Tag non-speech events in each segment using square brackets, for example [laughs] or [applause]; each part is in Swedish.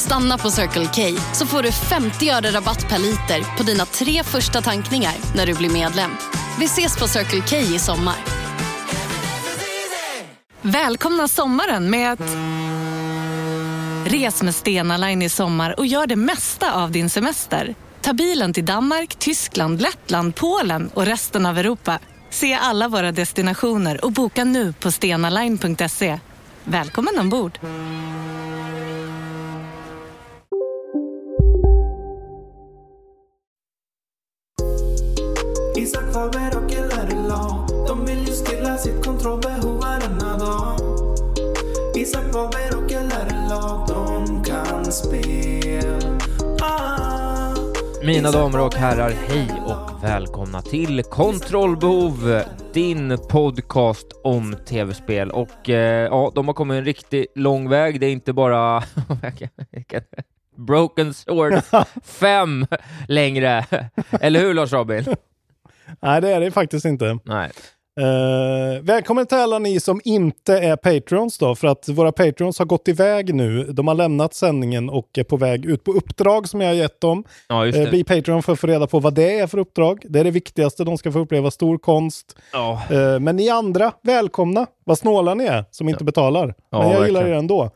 Stanna på Circle K så får du 50 öre rabatt per liter på dina tre första tankningar när du blir medlem. Vi ses på Circle K i sommar. Välkomna sommaren med att... Res med Stena Line i sommar och gör det mesta av din semester. Ta bilen till Danmark, Tyskland, Lettland, Polen och resten av Europa. Se alla våra destinationer och boka nu på stenaline.se. Välkommen ombord! Isak Faber och LRLA De vill ju stilla sitt kontrollbehov varenda dag Isak Faber och LRLA De kan spel ah. Mina damer och herrar, hej och välkomna till Kontrollbehov, din podcast om tv-spel. Och eh, ja, de har kommit en riktigt lång väg. Det är inte bara [laughs] Broken Sword 5 [laughs] längre. Eller hur Lars Robin? Nej, det är det faktiskt inte. Nej. Uh, välkommen till alla ni som inte är Patreons då, för att våra Patreons har gått iväg nu. De har lämnat sändningen och är på väg ut på uppdrag som jag har gett dem. Ja, Uh, bli Patreon för att få reda på vad det är för uppdrag. Det är det viktigaste, de ska få uppleva stor konst. Ja, Uh, men ni andra, välkomna! Vad snåla ni är som inte betalar. Ja, men jag gillar verkligen. er ändå.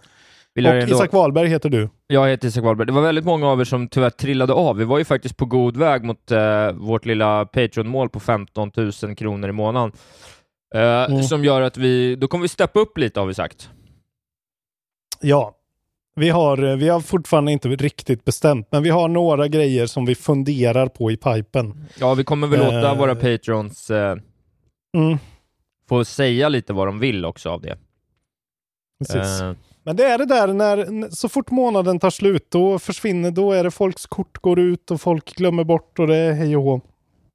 Vill och ändå- Isak Wahlberg heter du. Jag heter Isak Wahlberg. Det var väldigt många av er som tyvärr trillade av. Vi var ju faktiskt på god väg mot eh, vårt lilla Patreon-mål på 15 000 kronor i månaden. Eh, Mm. Som gör att vi, då kommer vi steppa upp lite har vi sagt. Ja, vi har, eh, vi har fortfarande inte riktigt bestämt, men vi har några grejer som vi funderar på i pipen. Ja, vi kommer väl låta Eh. våra Patrons eh, Mm, få säga lite vad de vill också av det. Precis. Eh, Men det är det där när, så fort månaden tar slut, då försvinner, då är det folks kort går ut och folk glömmer bort och det är hej och hå.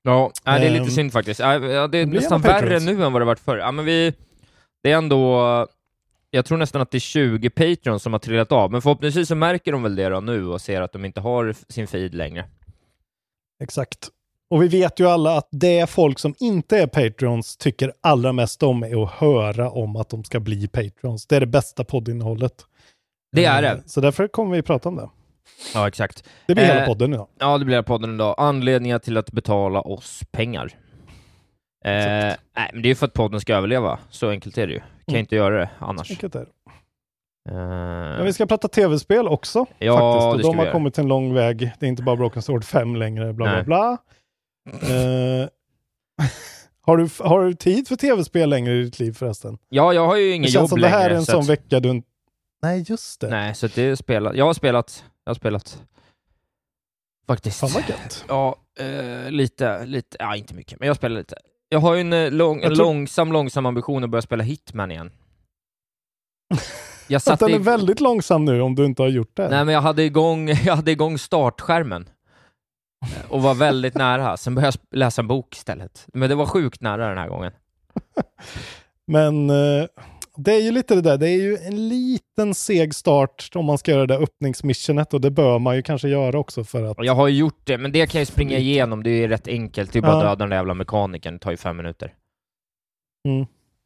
ja, det är lite Ehm, synd faktiskt. Ja, det är nästan värre nu än vad det varit förr. Ja, men vi, det är ändå, jag tror nästan att det är 20 Patrons som har trillat av, men förhoppningsvis så märker de väl det då nu och ser att de inte har sin feed längre. Exakt. Och vi vet ju alla att det folk som inte är Patreons tycker allra mest om är att höra om att de ska bli Patreons. Det är det bästa poddinnehållet. Det är Eh, det. Så därför kommer vi prata om det. Ja, exakt. Det blir hela Eh, podden idag. Ja, det blir podden idag. Anledningar till att betala oss pengar. Eh, nej, men det är ju för att podden ska överleva. Så enkelt är det ju. Kan Mm. inte göra det annars. Vilket är det? Eh, Men vi ska prata tv-spel också. Ja, faktiskt. Och ska de har göra. kommit en lång väg. Det är inte bara Broken Sword 5 längre, bla Nej. bla Eh, [laughs] har, du, har du tid för tv-spel längre i ditt liv förresten? ja, jag har ju Det ingen känns jobb som längre. det här är en så sån att- vecka du... Nej, just det. Nej, så det är spelat. Jag har spelat. Jag har spelat. Faktiskt. Fan vad gött. Ja, eh, lite, lite, ja inte mycket, men jag spelar lite. Jag har ju en, eh, lång, en tror- långsam, långsam ambition att börja spela Hitman igen. [laughs] Jag Att satte den är ig- väldigt långsam nu om du inte har gjort det. Nej, men jag hade igång, [laughs] jag hade igång startskärmen och var väldigt nära. Sen började jag läsa en bok istället. Men det var sjukt nära den här gången. [laughs] Men eh, det är ju lite det där, det är ju en liten seg start om man ska göra det där öppningsmissionet och det bör man ju kanske göra också för att... Jag har ju gjort det, men det kan jag ju springa igenom. Det är ju rätt enkelt. Det är bara Ja. döda den där jävla mekanikern. Det tar ju fem minuter. Mm.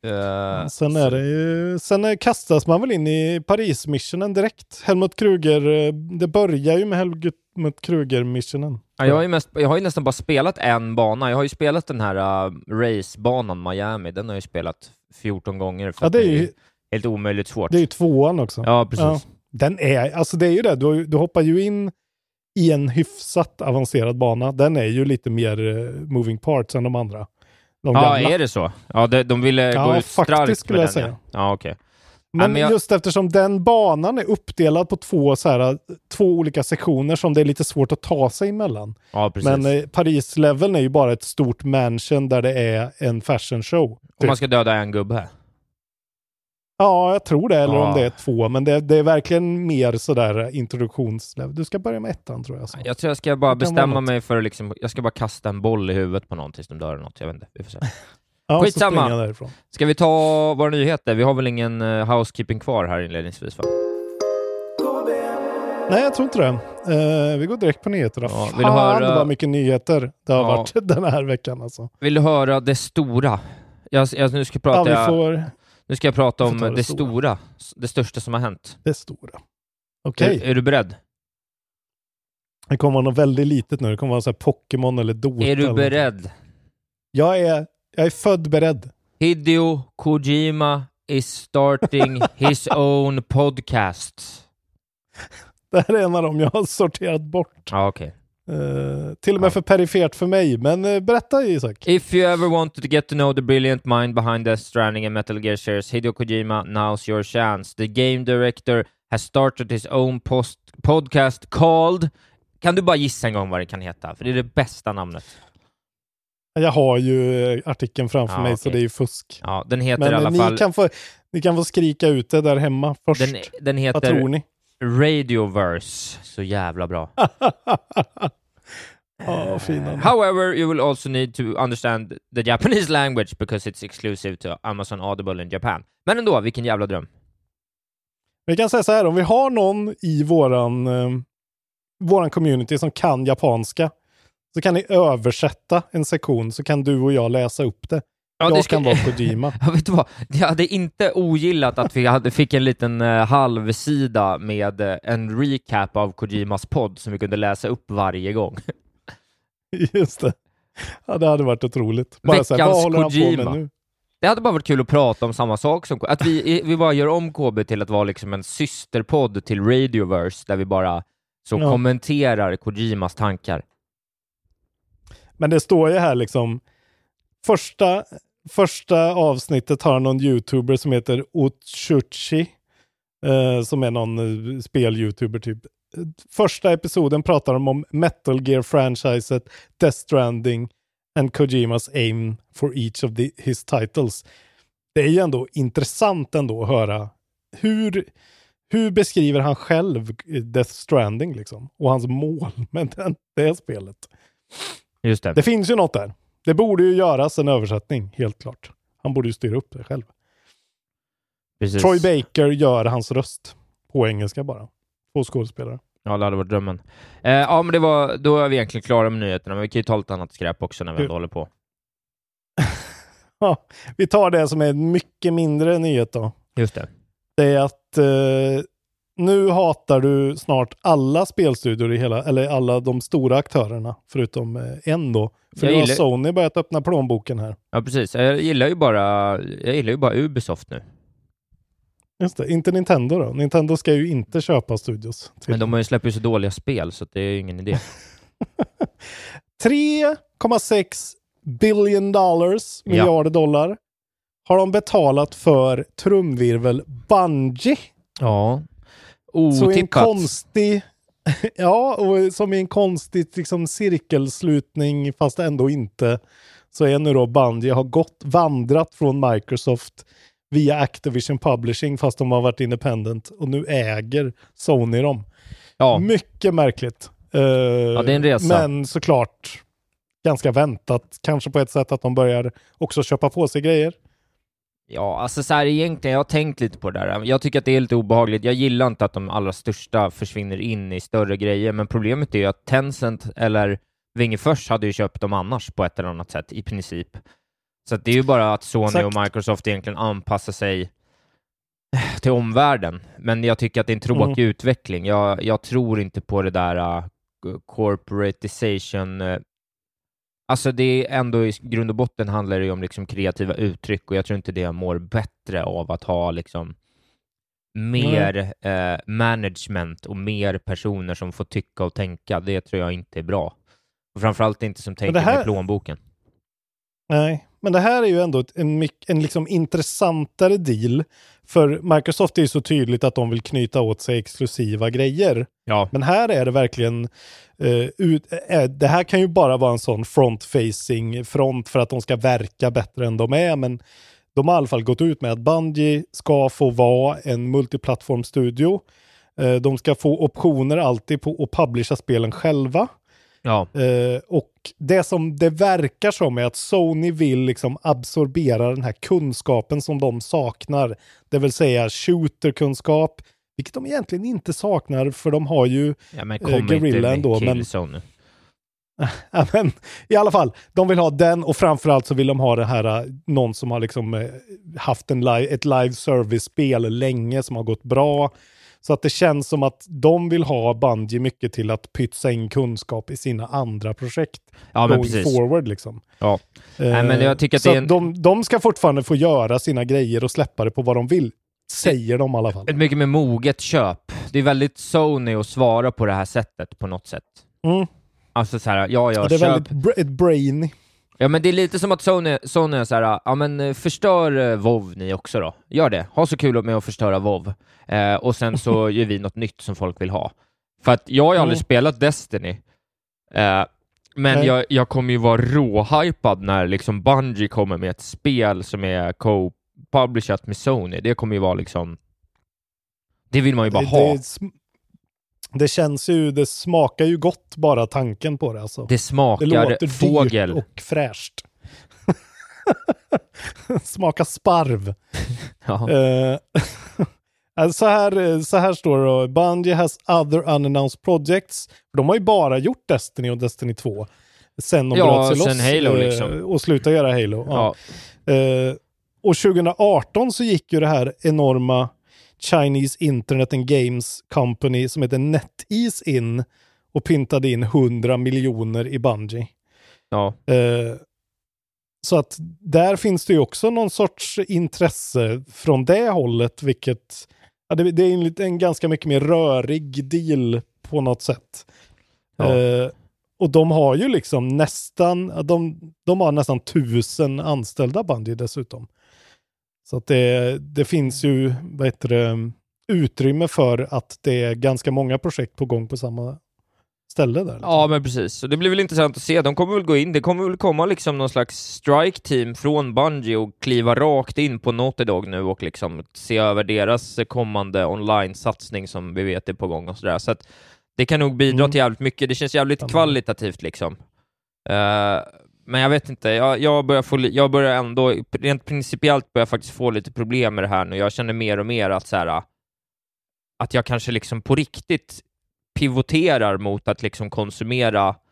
Eh, Sen är det ju, sen kastas man väl in i Paris-missionen direkt. Helmut Kruger, eh, det börjar ju med Helmut Kruger-missionen. Ja, jag, har ju mest, jag har ju nästan bara spelat en bana. Jag har ju spelat den här uh, racebanan Miami. Den har jag ju spelat 14 gånger för Ja, det är ju, helt omöjligt svårt. det är ju tvåan också. Ja, precis. Ja. Den är, alltså det är ju det, du, du hoppar ju in i en hyfsat avancerad bana. Den är ju lite mer eh, moving parts än de andra. De Ja, gamla. är det så? Ja, de, de ville Ja, gå ut faktiskt starkt skulle med jag den. säga. Ja, ja okej. Men, men jag- just eftersom den banan är uppdelad på två, så här, två olika sektioner som det är lite svårt att ta sig emellan. Ja. Men eh, Paris-leveln är ju bara ett stort mansion där det är en fashion show. Om man ska döda en gubbe här. Ja, jag tror det, eller Ja. om det är två, men det, det är verkligen mer sådär introduktionslevel. Du ska börja med ettan tror jag. Så. Jag tror jag ska bara bestämma mig för att liksom, jag ska bara kasta en boll i huvudet på någon tills de dör eller något. Jag vet inte, vi får se. [laughs] Ja, Skitsamma. Ska vi ta våra nyheter? Vi har väl ingen uh, housekeeping kvar här inledningsvis va? Nej, jag tror inte det. Eh, vi går direkt på nyheterna. Ja, Fan, vill du höra- var mycket nyheter det har Ja. varit [laughs] den här veckan alltså. Vill du höra det stora? Jag, jag, nu, ska Ja, prata, vi får nu ska jag prata om det, det stora. det största som har hänt. det stora. Okej, Är, är du beredd? det kommer vara något väldigt litet nu. Det kommer vara så Pokémon eller Dota. Är du beredd? Jag är, jag är född beredd. Hideo Kojima is starting [laughs] his own podcast. Det här är en av dem jag har sorterat bort. Ja, okej. Eh, till och med för perifert för mig. Men eh, berätta Isak. If you ever wanted to get to know the brilliant mind behind Death Stranding and Metal Gear series, Hideo Kojima, now's your chance. The game director has started his own post podcast called... Kan du bara gissa en gång vad det kan heta? För det är det bästa namnet. Jag har ju eh, artikeln framför Ja, mig så okej. det är fusk. Ja, den heter Men i eh, alla ni, fall... kan få, ni kan få skrika ut det där hemma först. Den, den Vad heter tror ni? Radioverse. Så jävla bra. [laughs] Vad han är. However, you will also need to understand the Japanese language because it's exclusive to Amazon Audible in Japan. Men ändå, vilken jävla dröm. Vi kan säga så här, om vi har någon i våran, eh, våran community som kan japanska så kan ni översätta en sektion så kan du och jag läsa upp det. Ja, jag det ska- kan vara Kojima. [laughs] Ja, vet du vad? Jag hade inte ogillat att vi hade, fick en liten uh, halvsida med eh, en recap av Kojimas podd som vi kunde läsa upp varje gång. [laughs] Just det. Ja, det hade varit otroligt. Bara så här, Veckans vad håller han på med nu? Det hade bara varit kul att prata om samma sak som att vi, [laughs] vi bara gör om KB till att vara liksom en systerpodd till Radioverse där vi bara så Ja. kommenterar Kojimas tankar. Men det står ju här liksom, första, första avsnittet har någon youtuber som heter Otsuchi, eh, som är någon eh, spel-youtuber typ. Första episoden pratar de om Metal Gear-franchiset, Death Stranding and Kojimas aim for each of the, his titles. Det är ju ändå intressant ändå att höra hur, hur beskriver han själv Death Stranding liksom? Och hans mål med den, det spelet. Just det. Det finns ju något där. Det borde ju göras en översättning, helt klart. Han borde ju styra upp det själv. Precis. Troy Baker gör hans röst på engelska bara. Två skådespelare. Ja, det hade varit drömmen. Eh, ja, men det var, då är vi egentligen klara med nyheterna, men vi kan ju ta lite annat skräp också när vi Du- ändå håller på. [laughs] Ja, vi tar det som är mycket mindre nyhet då. Just det. Det är att eh, nu hatar du snart alla spelstudior i hela, eller alla de stora aktörerna, förutom eh, en då. För Jag nu har gillar- Sony börjat öppna plånboken här. Ja, precis. Jag gillar ju bara, jag gillar ju bara Ubisoft nu. Just det, inte Nintendo då. Nintendo ska ju inte köpa studios. Men de har ju släppt ju så dåliga spel, så det är ju ingen idé. [laughs] 3,6 billion dollars, Ja. miljarder dollar, har de betalat för trumvirvel Bungie. Ja. Så i en Otippat. konstig, [laughs] ja, och som i en konstig liksom, cirkelslutning, fast ändå inte, så är nu då Bungie har gått, vandrat från Microsoft via Activision Publishing, fast de har varit independent, och nu äger Sony dem. Ja. Mycket märkligt. Eh, det är en resa. Men såklart ganska väntat, kanske på ett sätt att de börjar också köpa på sig grejer. Ja, alltså så här egentligen, jag har tänkt lite på det där. Jag tycker att det är lite obehagligt. Jag gillar inte att de allra största försvinner in i större grejer, men problemet är ju att Tencent eller Vingefors hade ju köpt dem annars på ett eller annat sätt, i princip. Så det är ju bara att Sony Exakt. och Microsoft egentligen anpassar sig till omvärlden. Men jag tycker att det är en tråkig utveckling. Jag, jag tror inte på det där uh, corporatization uh, Alltså det är ändå i grund och botten handlar det ju om liksom kreativa uttryck och jag tror inte det mår bättre av att ha liksom mer eh, management och mer personer som får tycka och tänka. Det tror jag inte är bra. Och framförallt inte som tänker här- med plånboken. Nej, men det här är ju ändå en, en liksom intressantare deal. För Microsoft är ju så tydligt att de vill knyta åt sig exklusiva grejer. Ja. Men här är det verkligen, eh, ut, eh, det här kan ju bara vara en sån front-facing front för att de ska verka bättre än de är. Men de har i alla fall gått ut med att Bungie ska få vara en multiplattformstudio. Eh, de ska få optioner alltid på att publisha spelen själva. Ja, och det som det verkar som är att Sony vill liksom absorbera den här kunskapen som de saknar. Det vill säga shooterkunskap, vilket de egentligen inte saknar för de har ju, ja men Eh, Guerrilla ändå, men- [laughs] ja, men i alla fall, de vill ha den och framförallt så vill de ha det här, eh, någon som har liksom eh, haft en live, ett live service-spel länge som har gått bra. Så att det känns som att de vill ha Bungie mycket till att pytsa in kunskap i sina andra projekt. Ja, men precis. forward liksom. Ja. Nej, men jag tycker att så det är en- de, de ska fortfarande få göra sina grejer och släppa det på vad de vill. Säger de i alla fall. Ett mycket mer moget köp. Det är väldigt Sony att svara på det här sättet på något sätt. Mm. Alltså så här, ja, ja, Ja, det är köp. väldigt bra- ett brain. Ja, men det är lite som att Sony, Sony är så här, ja men eh, förstör eh, WoW ni också då. Gör det. Ha så kul med att förstöra WoW. Eh, och sen så [laughs] gör vi något nytt som folk vill ha. För att jag har ju aldrig Mm. spelat Destiny. Eh, men Nej. jag, jag kommer ju vara råhypad när liksom Bungie kommer med ett spel som är co-publishat med Sony. Det kommer ju vara liksom... Det vill man ju bara det, ha. det, det känns ju, det smakar ju gott bara tanken på det alltså. Det Det smakar låter fågel. dyrt och fräscht. [laughs] Smakar sparv. [laughs] Ja. Eh, alltså [laughs] så, här, så här står det då. Bungie has other unannounced projects. De har ju bara gjort Destiny och Destiny 2. Sen de Ja, bröt sig loss Halo, eh, liksom. och slutade göra Halo. Ja. Eh, och 2018 så gick ju det här enorma Chinese Internet and Games Company som heter NetEase in och pyntade in 100 miljoner i Bungie. ja. Eh, så att där finns det ju också någon sorts intresse från det hållet, vilket ja, det, det är en, en ganska mycket mer rörig deal på något sätt. Ja. Eh, och de har ju liksom nästan, de, de har nästan tusen anställda Bungie dessutom. Så att det, det finns ju, vad heter det, utrymme för att det är ganska många projekt på gång på samma ställe där. liksom. Ja, men precis. Så det blir väl intressant att se. De kommer väl gå in, det kommer väl komma liksom någon slags strike-team från Bungie och kliva rakt in på Naughty Dog nu och liksom se över deras kommande online-satsning som vi vet är på gång och sådär. Så att det kan nog bidra Mm. till jävligt mycket. Det känns jävligt kvalitativt liksom. Eh, men jag vet inte, jag, jag, börjar få, jag börjar ändå, rent principiellt börjar jag faktiskt få lite problem med det här nu. Jag känner mer och mer att så här, att jag kanske liksom på riktigt pivoterar mot att liksom konsumera [laughs]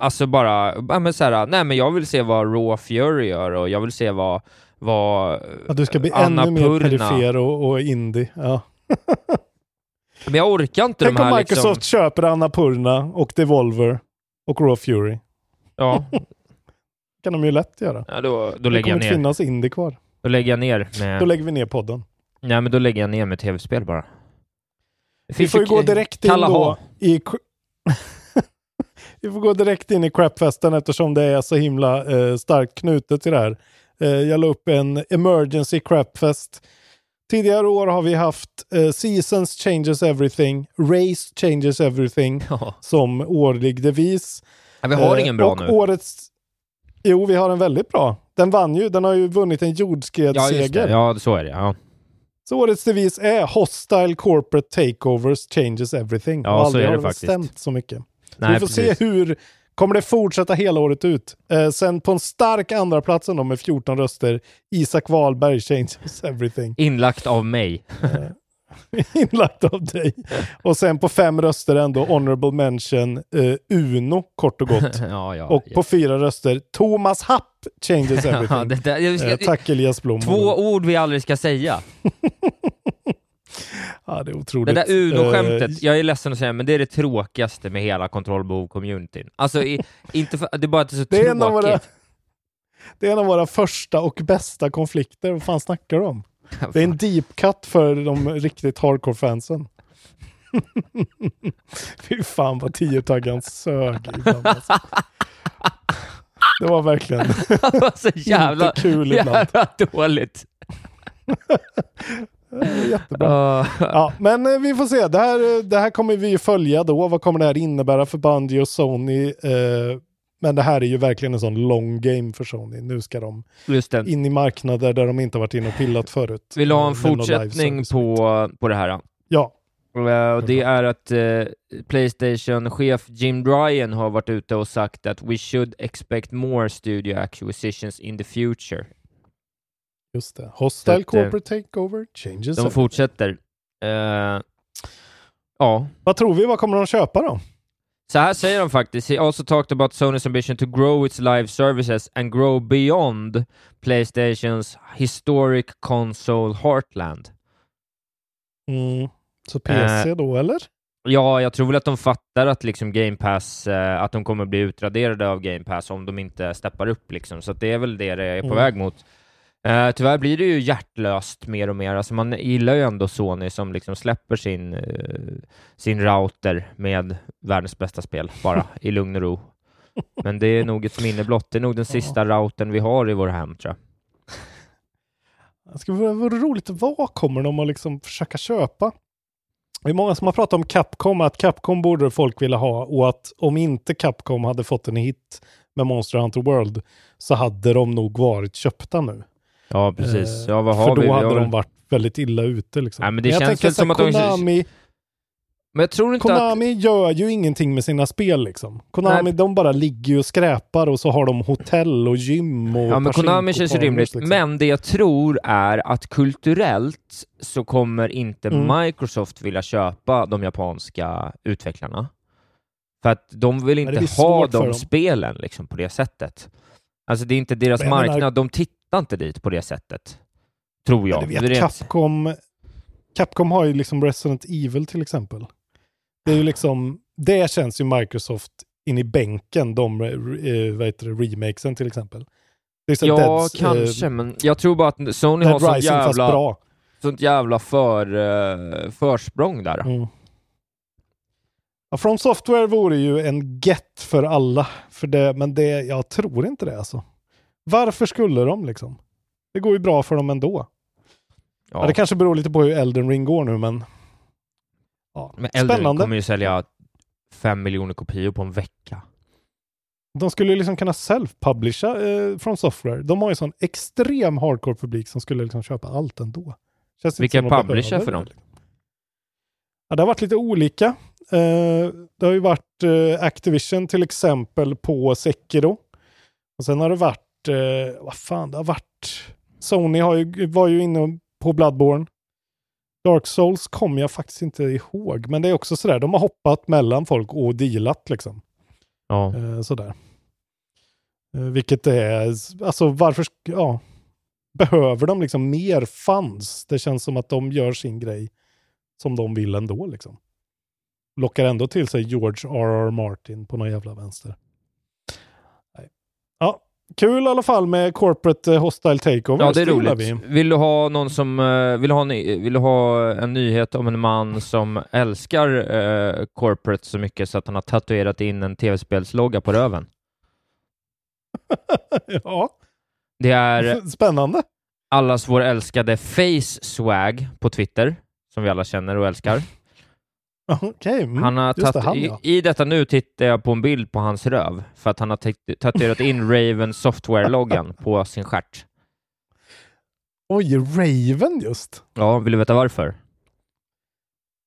Alltså bara, ja, men så här, nej men jag vill se vad Raw Fury gör och jag vill se vad, vad Ja, du ska bli Anna ännu mer Purna. perifer och, och indie. Ja. [laughs] Men jag orkar inte Tänk de om här Microsoft liksom... köper Annapurna och Devolver och Raw Fury. Ja, [laughs] kan de ju lätt göra. ja då, då det lägger kommer jag inte ner. finnas indie kvar. Då lägger jag ner med... Då lägger vi ner podden. Nej men då lägger jag ner med tv-spel bara. Det Vi får ju gå direkt in då i... [laughs] vi får gå direkt in i crapfesten eftersom det är så himla eh, starkt knutet till det här. Eh, jag la upp en emergency crapfest. Tidigare år har vi haft eh, Seasons changes everything, Race changes everything [laughs] Ja. som årlig devis. Ja, vi har Eh, ingen bra och nu. Årets... Jo, vi har en väldigt bra. Den vann ju, den har ju vunnit en Ja, jordskredsseger. det. Ja, så är det. Ja, Så årets devis är Hostile Corporate Takeovers Changes Everything. Ja, Och så är det faktiskt. stämt så mycket. Så Nej, vi får precis. se hur, kommer det fortsätta hela året ut? Eh, sen på en stark andra platsen då med 14 röster, Isak Wahlberg Changes Everything. Inlagt av mig. [laughs] Inlagt av dig. Och sen på fem röster ändå Honorable Mention eh, Uno, kort och gott. [laughs] ja, ja. Och på fyra röster Thomas Happ Changes [laughs] ja, Everything. det där, jag, Eh, tack Elias Blom. Två ord vi aldrig ska säga. Ja, det är Det otroligt. där Uno-skämtet, Eh, jag är ledsen att säga, men det är det tråkigaste med hela kontrollbehov-communityn. Alltså, i, inte för, det är bara att det är så Det är, av våra, tråkigt. det är en av våra första och bästa konflikter. Vad fan snackar du om? Det är en deep cut för de riktigt hardcore-fansen. [laughs] Fy fan vad tiotaggan sög ibland. Alltså. Det var verkligen [laughs] Det var så jävla, inte kul ibland. jävla dåligt. [laughs] Jättebra. Uh, Ja, men eh, vi får se. Det här, eh, det här kommer vi följa då. Vad kommer det här innebära för Bungie och Sony? Eh, Men det här är ju verkligen en sån long game för Sony. Nu ska de in i marknader där de inte varit inne och pillat förut. Vill du ha en Eh, fortsättning på, på det här? Ja, Eh, Och det är att eh, Playstation-chef Jim Ryan har varit ute och sagt att we should expect more studio acquisitions in the future. just det. Hostile att, eh, corporate takeover changes. De fortsätter. Eh, ja, Vad tror vi? Vad kommer de köpa då? Så här säger de faktiskt. He also talked about Sony's ambition to grow its live services and grow beyond Playstations historic console heartland. Mm. Så PC Eh, då, eller? Ja, jag tror väl att de fattar att liksom Game Pass, eh, att de kommer bli utraderade av Game Pass om de inte steppar upp liksom, så det är väl det det är på Mm. väg mot. Eh, tyvärr blir det ju hjärtlöst mer och mer, alltså man gillar ju ändå Sony som liksom släpper sin, eh, sin router med världens bästa spel, bara [laughs] i lugn och ro. Men det är nog ett minne blott, det är nog den sista routern vi har i vår hem tror jag. Det skulle vara roligt, vad kommer de att liksom försöka köpa? Det är många som har pratat om Capcom, att Capcom borde folk vilja ha och att om inte Capcom hade fått en hit med Monster Hunter World så hade de nog varit köpta nu. Ja, precis. Eh, Ja, vad För har då vi? Vi hade har de varit väldigt illa ute. Liksom. Nej, men det jag känns väl som att de- Konami, Men jag tror inte att... Konami gör ju ingenting med sina spel liksom. Konami, Nej. de bara ligger ju och skräpar och så har de hotell och gym och Ja, men Konami känns ju rimligt. liksom. Men det jag tror är att kulturellt så kommer inte Mm. Microsoft vilja köpa de japanska utvecklarna. För att de vill inte ha för de spelen liksom på det sättet. Alltså det är inte deras Men jag menar- marknad, de tittar inte dit på det sättet. Tror jag. Det vet, Capcom, Capcom har ju liksom Resident Evil till exempel. Det är ju liksom, det känns ju Microsoft in i bänken, de eh, vad heter det, remakesen till exempel. Ja, Deads, eh, kanske, men jag tror bara att Sony har Dead sånt Rising jävla, bra. sånt jävla för, eh, försprång där. Mm. Ja, From Software vore ju en get för alla, för det, men det, jag tror inte det alltså. Varför skulle de liksom? Det går ju bra för dem ändå. Ja. Ja. det kanske beror lite på hur Elden Ring går nu, men... Ja. Men Elden Spännande. kommer ju sälja fem miljoner kopior på en vecka. De skulle liksom kunna self-publisha eh, från software. De har ju sån extrem hardcore-publik som skulle liksom köpa allt ändå. Känns Vilka publisher för dem? liksom. Ja, det har varit lite olika. Eh, det har ju varit eh, Activision till exempel på Sekiro. Och sen har det varit, eh, vad fan, det har varit, Sony har ju, var ju inne på Bloodborne. Dark Souls kommer jag faktiskt inte ihåg, men det är också sådär, de har hoppat mellan folk och dealat liksom. Ja. Eh, sådär. Eh, vilket är, alltså varför, ja. Behöver de liksom mer fans? Det känns som att de gör sin grej som de vill ändå liksom. Lockar ändå till sig George R.R. Martin på någon jävla vänster. Nej. Ja, kul i alla fall med Corporate eh, Hostile Takeover. Ja, det är roligt. vi. Vill du ha någon som, eh, vill du ha, en- vill du ha en nyhet om en man som älskar eh, corporate så mycket så att han har tatuerat in en tv-spelslogga på röven? [laughs] ja, Det är [laughs] spännande. allas vår älskade Face Swag på Twitter, som vi alla känner och älskar. [laughs] Okej, mm. Han har just det, han, ja. i, I detta nu tittar jag på en bild på hans röv, för att han har tat- tatuerat in Raven Software-loggan [laughs] på sin stjärt. Oj, Raven just. Ja, vill du veta varför?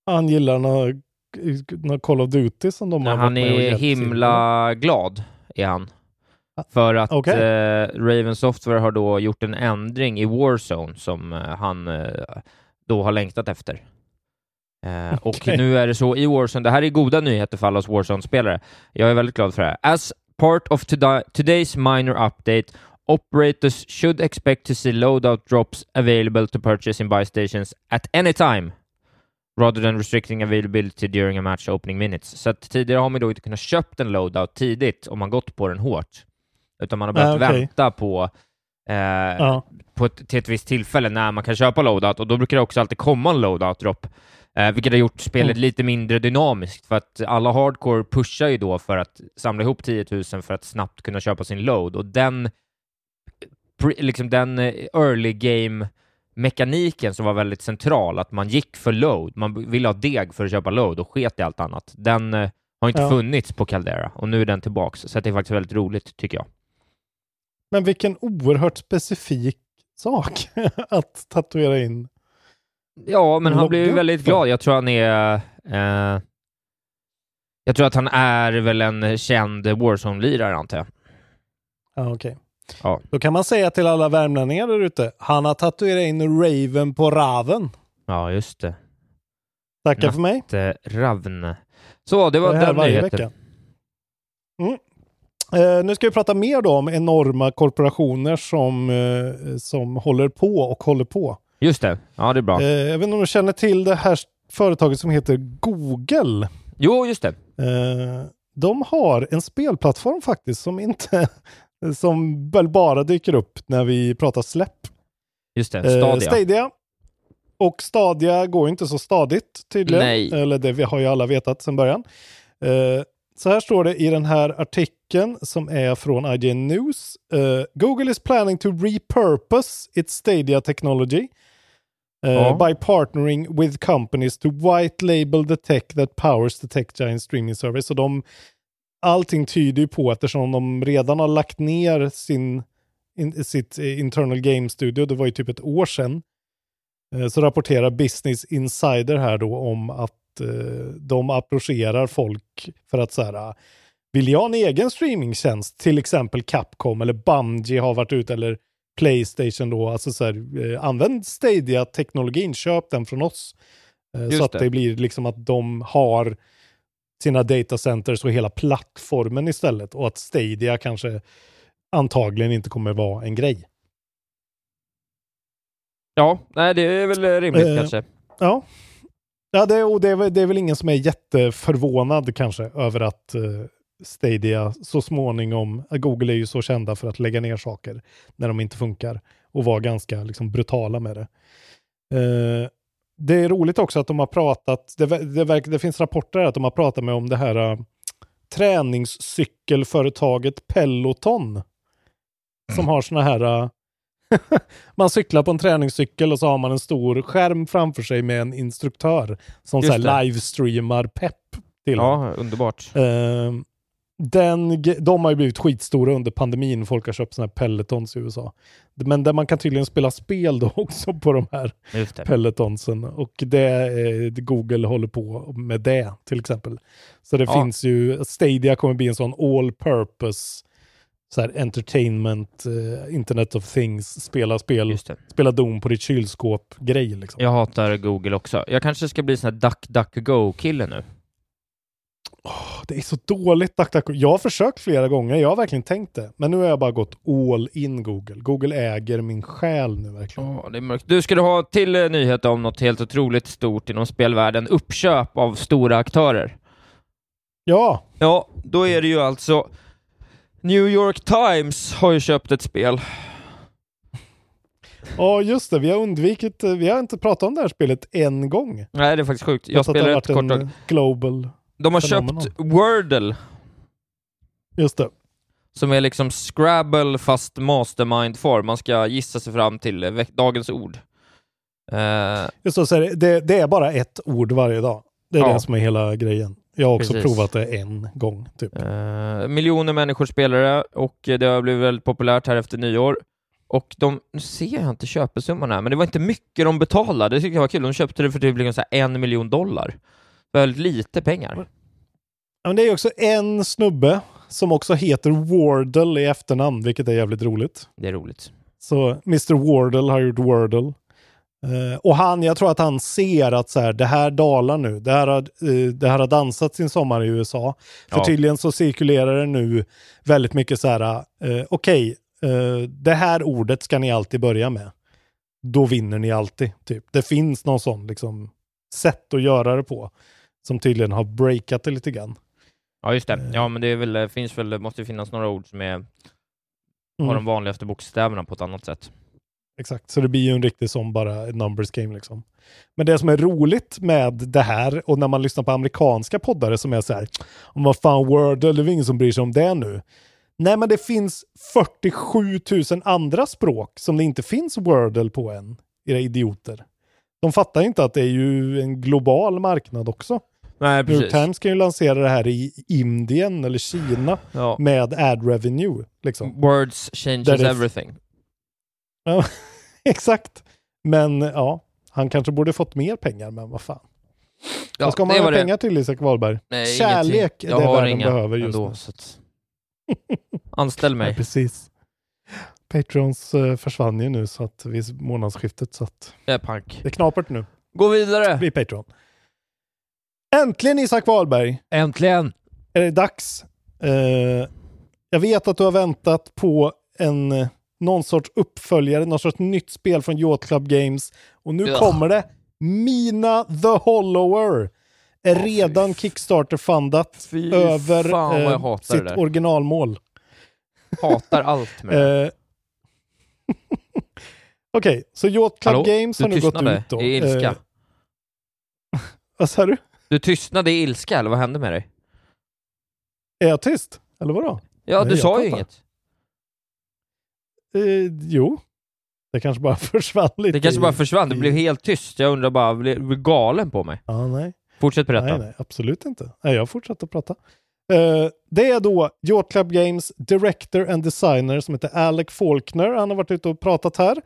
Han gillar några, några Call of Duty som de har han är hjälpt till. himla glad, är han. För att Okej. eh, Raven Software har då gjort en ändring i Warzone som eh, han eh, då har längtat efter. Eh, och nu är det så i Warzone, det här är goda nyheter för alla oss Warzone-spelare. Jag är väldigt glad för det här. As part of toda- today's minor update, operators should expect to see loadout drops available to purchase in buy stations at any time rather than restricting availability during a match opening minutes. Så tidigare har man då inte kunnat köpt en loadout tidigt om man gått på den hårt, utan man har börjat Ah, okej. vänta på, eh, Ja. på ett, till ett visst tillfälle när man kan köpa loadout och då brukar det också alltid komma en loadout-drop, eh, vilket har gjort spelet Mm. lite mindre dynamiskt för att alla hardcore pushar ju då för att samla ihop 10 000 för att snabbt kunna köpa sin load och den, liksom den eh, early game mekaniken som var väldigt central, att man gick för load, man ville ha deg för att köpa load och sket i allt annat, den eh, Har inte Ja. funnits på Caldera och nu är den tillbaks. Så det är faktiskt väldigt roligt tycker jag. Men vilken oerhört specifik sak [laughs] att tatuera in. Ja, men han blev väldigt glad. Jag tror han är... Eh, jag tror att han är väl en känd Warzone-lirare antar jag. Ja, okej. Ja. Då kan man säga till alla värmlänningar där ute, han har tatuerat in Raven på raven. Ja, just det. Tackar Ja. för mig. Ravn. Så, det var Det den nyheten. Mm. Eh, nu ska vi prata mer då om enorma korporationer som, eh, som håller på och håller på. Just det. Ja, det är bra. Eh, jag vet inte om du känner till det här företaget som heter Google. Jo, just det. Eh, de har en spelplattform faktiskt som inte [laughs] som väl bara dyker upp när vi pratar släpp. Just det. Eh, Stadia. Stadia. Och Stadia går inte så stadigt tydligen. Nej. Eller det vi har ju alla vetat sedan början. Eh, så här står det i den här artikeln som är från IGN News. Eh, Google is planning to repurpose its Stadia technology Ja. by partnering with companies to white label the tech that powers the tech giant streaming service. Så de, allting tyder ju på eftersom de redan har lagt ner sin, in, sitt eh, internal game studio, det var ju typ ett år sedan, eh, så rapporterar Business Insider här då om att eh, de approcherar folk för att så här, ah, vill jag ha en egen streamingtjänst, till exempel Capcom eller Bungie har varit ute eller Playstation då, alltså så här, eh, använd Stadia-teknologin, köp den från oss. Eh, så att det. det blir liksom att de har sina datacenters och hela plattformen istället och att Stadia kanske antagligen inte kommer vara en grej. Ja, nej, det är väl rimligt Eh, kanske. Ja, ja det, och det, är, det är väl ingen som är jätteförvånad kanske över att eh, Stadia så småningom, eh, Google är ju så kända för att lägga ner saker när de inte funkar och vara ganska liksom, brutala med det. Eh, det är roligt också att de har pratat, det, det, verkar, det finns rapporter att de har pratat med om det här uh, träningscykelföretaget Peloton. Som har såna här uh, [laughs] man cyklar på en träningscykel och så har man en stor skärm framför sig med en instruktör som så här det. livestreamar pepp till. Ja, underbart. Eh, den, de har ju blivit skitstora under pandemin. Folk har köpt såna här pelletons i USA. Men där man kan tydligen spela spel då [laughs] också på de här det. pelletonsen. Och det, eh, Google håller på med det till exempel. Så det Ja. finns ju, Stadia kommer bli en sån all purpose så här entertainment, eh, internet of things, spela spel, det. spela Doom på ditt kylskåp grej liksom. Jag hatar Google också. Jag kanske ska bli sån här duck, duck, nu. Det är så dåligt. Tack, tack. Jag har försökt flera gånger, jag har verkligen tänkt det. Men nu har jag bara gått all in Google. Google äger min själ nu verkligen. Ja, det är mörkt. Du, ska du ha till eh, nyhet om något helt otroligt stort inom spelvärlden? Uppköp av stora aktörer. Ja, Ja, då är det ju alltså New York Times har ju köpt ett spel. ja just det. Vi har undvikit, vi har inte pratat om det här spelet en gång. Nej, det är faktiskt sjukt. Jag har ett kort tag. global, De har köpt Wordle, just det. som är liksom Scrabble fast mastermind-form. Man ska gissa sig fram till dagens ord. Eh, Just det, så är det, det, är bara ett ord varje dag. Det är Ja. det som är hela grejen. Jag har också Precis. provat det en gång. Typ. Eh, miljoner människor spelar det och det har blivit väldigt populärt här efter nyår. Och de, nu ser jag inte köpesumman här, men det var inte mycket de betalade. Det tycker jag var kul. De köpte det för typ liksom en miljon dollar. Väldigt lite pengar. Men det är också en snubbe som också heter Wardle i efternamn, vilket är jävligt roligt. Det är roligt. Så Mr Wardle har gjort Wordle. Eh, och han, jag tror att han ser att så här, det här dalar nu. Det här, har, eh, det här har dansat sin sommar i USA. För Ja. tydligen så cirkulerar det nu väldigt mycket så här, eh, okej, eh, det här ordet ska ni alltid börja med. Då vinner ni alltid. Typ. Det finns någon sån liksom, sätt att göra det på. Som tydligen har breakat det lite grann. Ja, just det. Eh. Ja, men det är väl, finns väl, måste ju finnas några ord som är, har Mm. de vanligaste bokstäverna på ett annat sätt. Exakt, så det blir ju en riktig som bara numbers game liksom. Men det som är roligt med det här och när man lyssnar på amerikanska poddare som är så här, om vad fan Wordle, det är ingen som bryr sig om det nu. Nej, men det finns 47 000 andra språk som det inte finns Wordle på än, era idioter. De fattar ju inte att det är ju en global marknad också. Nej, New York. Times kan ju lansera det här i Indien eller Kina Ja. med ad revenue. Liksom. Words changes Där everything. Ja, [laughs] exakt. Men ja, han kanske borde fått mer pengar, men vad fan. Ja, vad ska man ha det. pengar till Isak Wahlberg? Nej, Kärlek är det världen behöver just ändå, nu. så att... [laughs] Anställ Ja, mig. precis. Patrons eh, försvann ju nu så att vid månadsskiftet så att Jag är pank. det är knapert nu. Gå vidare! Bli Patreon. Äntligen Isak Wahlberg Äntligen! är det dags. Eh, jag vet att du har väntat på en eh, någon sorts uppföljare, någon sorts nytt spel från Yacht Club Games. Och nu Ja. kommer det. Mina the Hollower är redan Kickstarter-fundat över eh, sitt originalmål. Hatar allt med det. Eh, [laughs] Okej, så Yacht Club Hallå? Games har Du nu gått tystnade ut då. i ilska. Eh, [laughs] vad sa du? Du tystnade i ilska, eller vad hände med dig? Är jag tyst? Eller vadå? Ja, Nej, du sa ju inget. Eh, jo, det kanske bara [laughs] försvann lite. Det kanske bara försvann, i- blev helt tyst. Jag undrar bara, blev du galen på mig? Ja, nej. Fortsätt berätta. Nej, nej, absolut inte. Nej, jag fortsätter att prata. Eh, det är då Yacht Club Games Director and Designer som heter Alec Faulkner. Han har varit ute och pratat här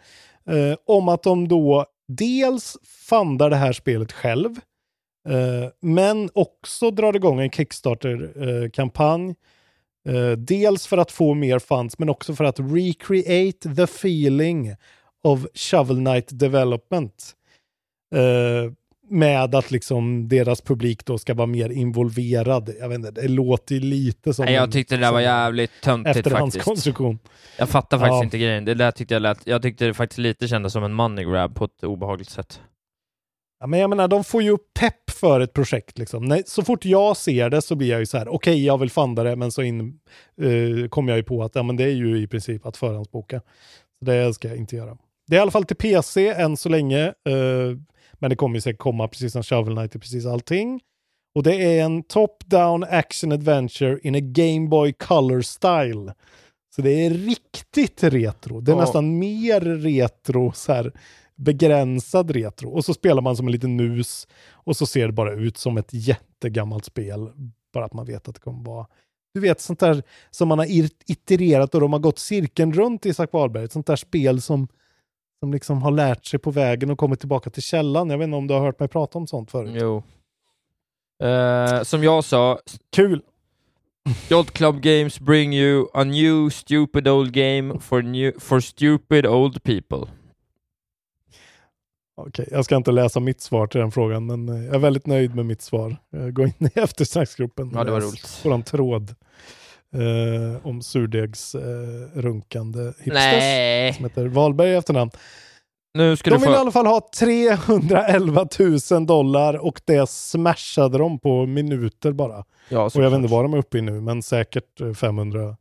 eh, om att de då dels fundar det här spelet själv, men också drar igång en Kickstarter-kampanj. Eh, dels för att få mer funds, men också för att recreate the feeling of Shovel Knight Development. Eh, med att liksom deras publik då ska vara mer involverad. Jag vet inte, det låter ju lite som Nej, jag tyckte det där var jävligt töntigt faktiskt. efterhandskonstruktion. Jag fattar faktiskt Ja. inte grejen. Det där tyckte jag lät, jag tyckte det faktiskt lite kändes som en money grab på ett obehagligt sätt. Ja, men jag menar, de får ju upp pepp för ett projekt. Liksom. Nej, så fort jag ser det så blir jag ju så här, okej, jag vill funda det, men så in, eh, kommer jag ju på att ja, men det är ju i princip att förhandsboka. Så det ska jag inte göra. Det är i alla fall till PC än så länge, eh, men det kommer ju säkert komma precis som Shovel Knight i precis allting. Och det är en top-down action adventure in a Game Boy Color style. Så det är riktigt retro. Det är Ja. nästan mer retro, så här begränsad retro. Och så spelar man som en liten mus och så ser det bara ut som ett jättegammalt spel. Bara att man vet att det kommer vara du vet sånt där som man har itererat och de har gått cirkeln runt Isak Wahlberg. Ett sånt där spel som, som liksom har lärt sig på vägen och kommit tillbaka till källan. Jag vet inte om du har hört mig prata om sånt förut. Jo. Eh, som jag sa, Kul! Yacht Club Games bring you a new stupid old game for, new, for stupid old people. Okej, jag ska inte läsa mitt svar till den frågan, men eh, jag är väldigt nöjd med mitt svar. Eh, Gå in i [laughs] eftersnacksgruppen. Ja, det var roligt. Våran tråd eh, om surdegs eh, runkande hipsters. Nej, Som heter Wahlberg i efternamn. nu ska De vill i få... alla fall ha 311 000 dollar och det smashade de på minuter bara. Ja, Och jag vet inte vad de är uppe i nu, men säkert eh, 500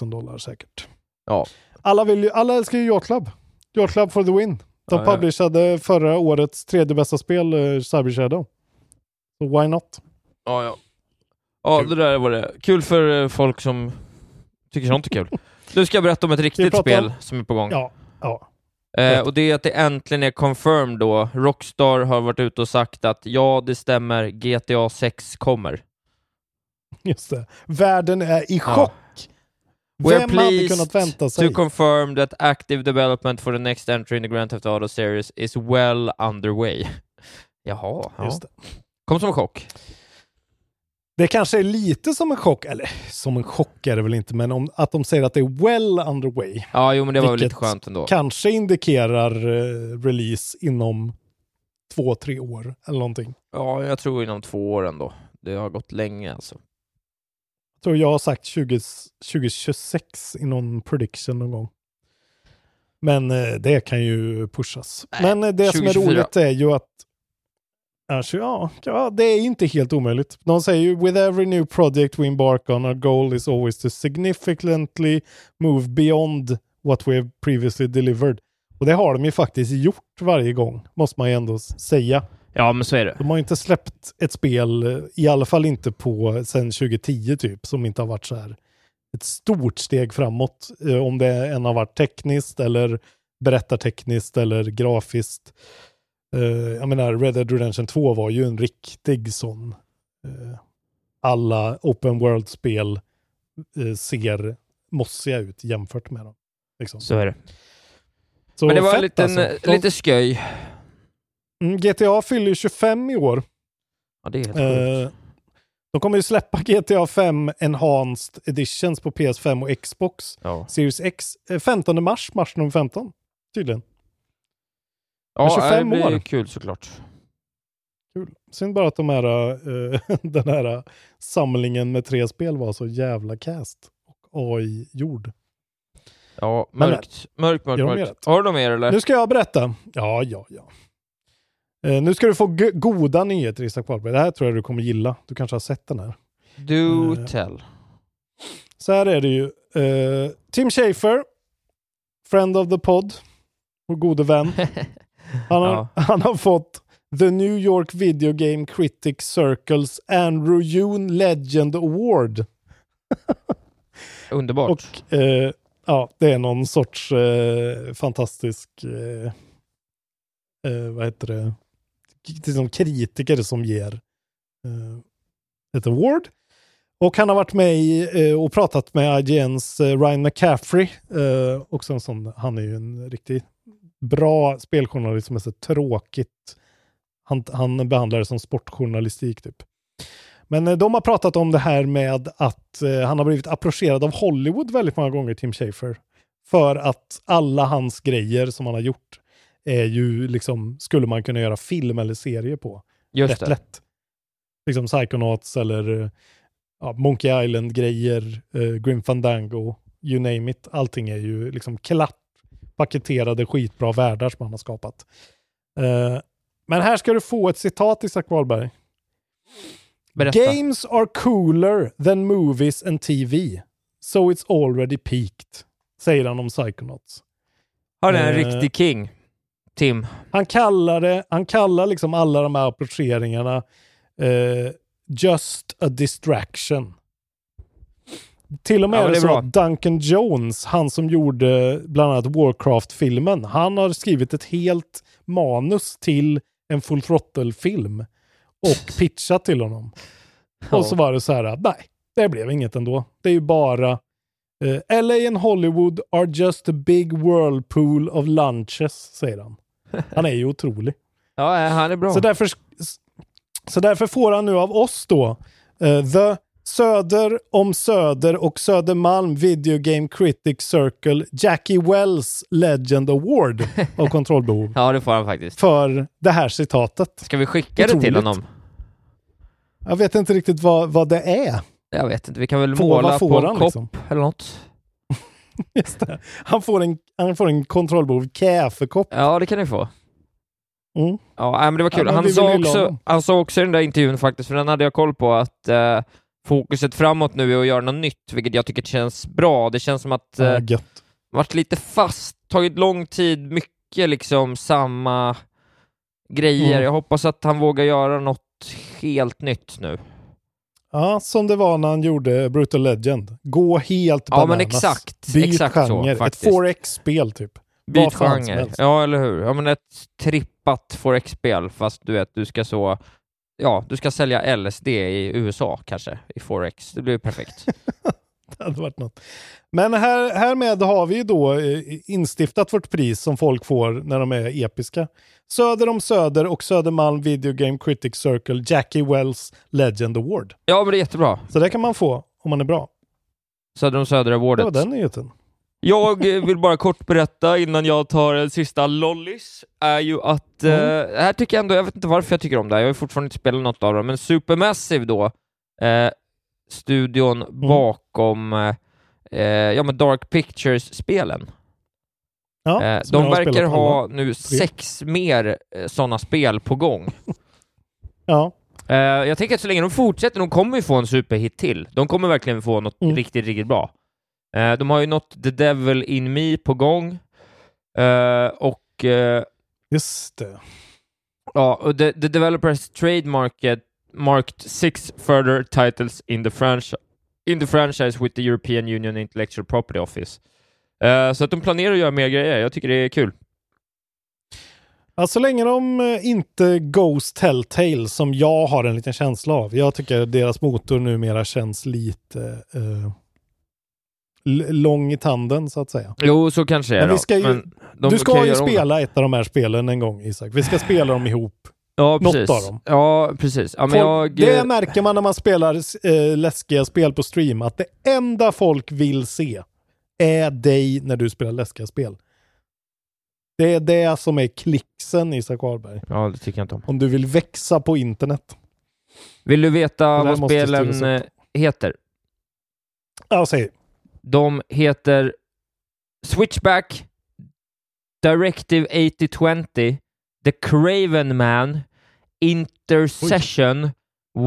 000 dollar säkert. Ja. Alla, vill ju, alla älskar ju Yacht Club. Yacht Club for the win. De Ja, publicerade förra årets tredje bästa spel, uh, Cyber Shadow. Så why not? Ja, ja. Ja, Kul. det där var det. Kul för eh, folk som tycker sånt är kul. Nu ska jag berätta om ett riktigt spel om- som är på gång. Ja, ja. Eh, och det är att det äntligen är confirmed då. Rockstar har varit ute och sagt att ja, det stämmer, GTA 6 kommer. just det. Världen är i chock. We're Vem hade kunnat vänta sig? to confirm that active development for the next entry in the Grand Theft Auto series is well underway. [laughs] Jaha, ja. Just det. Kom som en chock. Det kanske är lite som en chock, eller som en chock är det väl inte, men om, att de säger att det är well underway. Ja, jo men det var väl lite skönt ändå. Kanske indikerar eh, release inom två, tre år eller någonting. Ja, jag tror inom två år ändå. Det har gått länge alltså. Tror jag har sagt 20, 2026 i någon prediction någon gång. Men eh, det kan ju pushas. Nej, Men eh, det som är 2024. roligt är ju att Alltså, ja, ja, det är inte helt omöjligt. De säger ju “With every new project we embark on, our goal is always to significantly move beyond what we have previously delivered”. Och det har de ju faktiskt gjort varje gång, måste man ju ändå säga. Ja, men så är det. De har inte släppt ett spel, eh, i alla fall inte på sen 2010 typ, som inte har varit så här ett stort steg framåt. eh, Om det än har varit tekniskt eller berättartekniskt eller grafiskt. Eh, jag menar, Red Dead Redemption 2 var ju en riktig sån alla open world-spel ser mossiga ut jämfört med dem. Liksom. Så är det. Så Men det var fett en liten, alltså. Lite sköj. Mm, GTA fyller ju 25 i år. Ja, det är helt sjukt. Eh, de kommer ju släppa [laughs] GTA 5 Enhanced Editions på PS5 och Xbox Ja, Series X eh, 15 mars, mars nummer 15. Tydligen. ja 25 det blir år. kul såklart. Kul. Synd bara att de här, eh, [laughs] den här samlingen med tre spel var så jävla cast och AI-gjord. Ja, Men mörkt. Mörkt, mörkt, mörkt. rätt? Har du något mer eller? Nu ska jag berätta. Ja, ja, ja. Eh, nu ska du få goda nyheter Isak Wahlberg. Det här tror jag du kommer gilla. Du kanske har sett den här. Do Eh, tell. Så här är det ju. Eh, Tim Schafer, friend of the pod, vår gode vän. [laughs] Han har, Ja. [laughs] han har fått The New York Video Game Critics Circles Andrew Yoon Legend Award. [laughs] Underbart. Och eh, ja, det är någon sorts eh, fantastisk, vad heter det, liksom kritiker som ger eh, ett award. Och han har varit med i, eh, och pratat med IGNs eh, Ryan McCaffrey. Eh, också en sån, han är ju en riktigt bra speljournalist som är så tråkigt. Han, han behandlar det som sportjournalistik typ. Men eh, de har pratat om det här med att eh, han har blivit approcherad av Hollywood väldigt många gånger, Tim Schafer. För att alla hans grejer som han har gjort är ju liksom, skulle man kunna göra film eller serie på. Just rätt det. lätt. Liksom Psychonauts eller ja, Monkey Island-grejer, eh, Grim Fandango, you name it. Allting är ju liksom klart paketerade skitbra världar som han har skapat. Eh, men här ska du få ett citat, Isak Wahlberg. Berätta. Games are cooler than movies and TV. So it's already peaked. Säger han om Psychonauts. Han är en Eh, riktig king. Tim. Han kallar det, han kallar liksom alla de här approcheringarna eh, just a distraction. Till och med Ja, är det är så bra. att Duncan Jones, han som gjorde bland annat Warcraft-filmen, han har skrivit ett helt manus till en Full Throttle-film och pitchat till honom. Och så var det så här, nej, det blev inget ändå. Det är ju bara eh, LA and Hollywood are just a big whirlpool of lunches, säger han. Han är ju otrolig. Ja, han är bra. Så därför, så därför får han nu av oss då eh, The Söder om Söder och Södermalm Video Game Critics Circle Jackie Wells Legend Award av kontrollbehov Ja, det får han faktiskt. för det här citatet. Ska vi skicka det till Otroligt. honom? Jag vet inte riktigt vad, vad det är. Jag vet inte, vi kan väl Får- måla på en kopp liksom? eller något. [laughs] Just det. Han får en, han får en kontrollbehov kaffekopp. Ja, det kan ni få. Mm. Ja, men det var kul. Ja, han, sa också, han sa också i den där intervjun faktiskt, för den hade jag koll på, att eh, fokuset framåt nu är att göra något nytt, vilket jag tycker känns bra. Det känns som att eh, Ja, varit lite fast, tagit lång tid, mycket liksom samma grejer. Mm. Jag hoppas att han vågar göra något helt nytt nu. Ja, som det var när han gjorde Brutal Legend. Gå helt Ja, bananas. men exakt. Byt exakt så genre. faktiskt. Ett 4X-spel typ. Byt genre. Ja, eller hur? Ja, men ett trippat 4X-spel, fast du vet, du ska så... Ja, du ska sälja LSD i USA kanske, i 4X. Det blir perfekt. [laughs] Det hade varit något. Men här, härmed har vi ju då eh, instiftat vårt pris som folk får när de är episka. Söder om Söder och Södermalm Video Game Critics Circle Jackie Wells Legend Award. ja, men det är jättebra. Så det kan man få om man är bra. Söder om Söder Det Awardet. var den nyheten. Jag eh, vill bara kort berätta innan jag tar en sista lollis, är ju att, Mm. eh, här tycker jag ändå, jag vet inte varför jag tycker om det här, jag har fortfarande inte spelat något av dem, men Supermassive då, eh, studion Mm. bakom eh, eh, ja, men Dark Pictures-spelen. Ja, Eh, de verkar ha nu sex mer eh, sådana spel på gång. [laughs] Ja, Eh, jag tänker att så länge de fortsätter, de kommer ju få en superhit till. De kommer verkligen få något Mm. riktigt, riktigt bra. Eh, de har ju något The Devil In Me på gång. Eh, och just det. ja, och the, the developers trademarket marked six further titles in the, franchi- in the franchise with the European Union Intellectual Property Office. Eh, så att de planerar att göra mer grejer. Jag tycker det är kul. Ja, så länge de eh, inte Ghost Telltale som jag har en liten känsla av. Jag tycker deras motor numera känns lite l- lång i tanden så att säga. Jo, så kanske det är ju- Men du ska ju spela ett av de här spelen en gång Isak. Vi ska spela dem ihop. Ja, något precis. av dem. Ja, precis. Ja, men Folk, jag... det märker man när man spelar eh, läskiga spel på stream, att det enda folk vill se är dig när du spelar läskiga spel. Det är det som är klicksen Isak Wahlberg. Ja, det tycker jag inte om. Om du vill växa på internet. Vill du veta vad spelen eh, heter? Ja, säg. De heter Switchback, Directive 8020, The Craven Man, Intercession,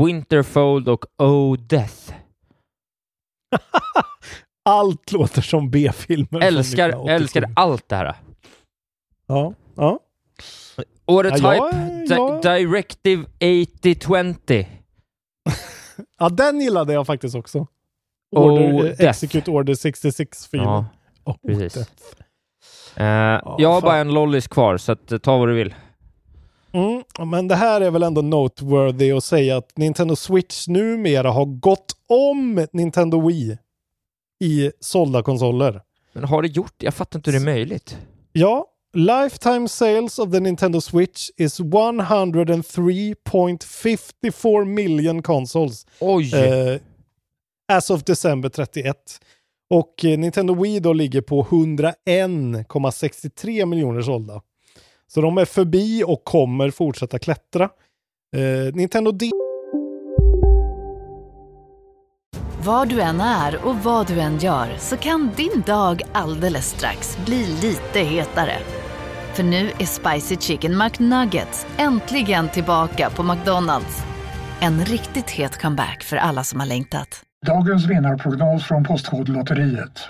Winterfold och Oh Death. [laughs] Allt låter som B-filmer. Älskar, 1987. älskar allt det här. Ja, ja. Årets Ja, hype, jag- Di- jag- Directive 8020. [laughs] ja, den gillade jag faktiskt också. Oh, Order, eh, Death. Execute Order 66 film. Ja, oh, precis. Death. Eh, jag har fan. bara en lollis kvar, så att, eh, ta vad du vill. Mm, men det här är väl ändå noteworthy att säga att Nintendo Switch numera har gått om Nintendo Wii i sålda konsoler. Men har det gjort? Jag fattar inte hur det är möjligt. Ja, lifetime sales of the Nintendo Switch is 103.54 million consoles Oj! eh, as of December 31. Och eh, Nintendo Wii då ligger på 101,63 miljoner sålda. Så de är förbi och kommer fortsätta klättra. Eh, Nintendo D Var du än är och vad du än gör så kan din dag alldeles strax bli lite hetare. För nu är Spicy Chicken McNuggets äntligen tillbaka på McDonalds. En riktigt het comeback för alla som har längtat. Dagens vinnarprognos från Postkodlotteriet.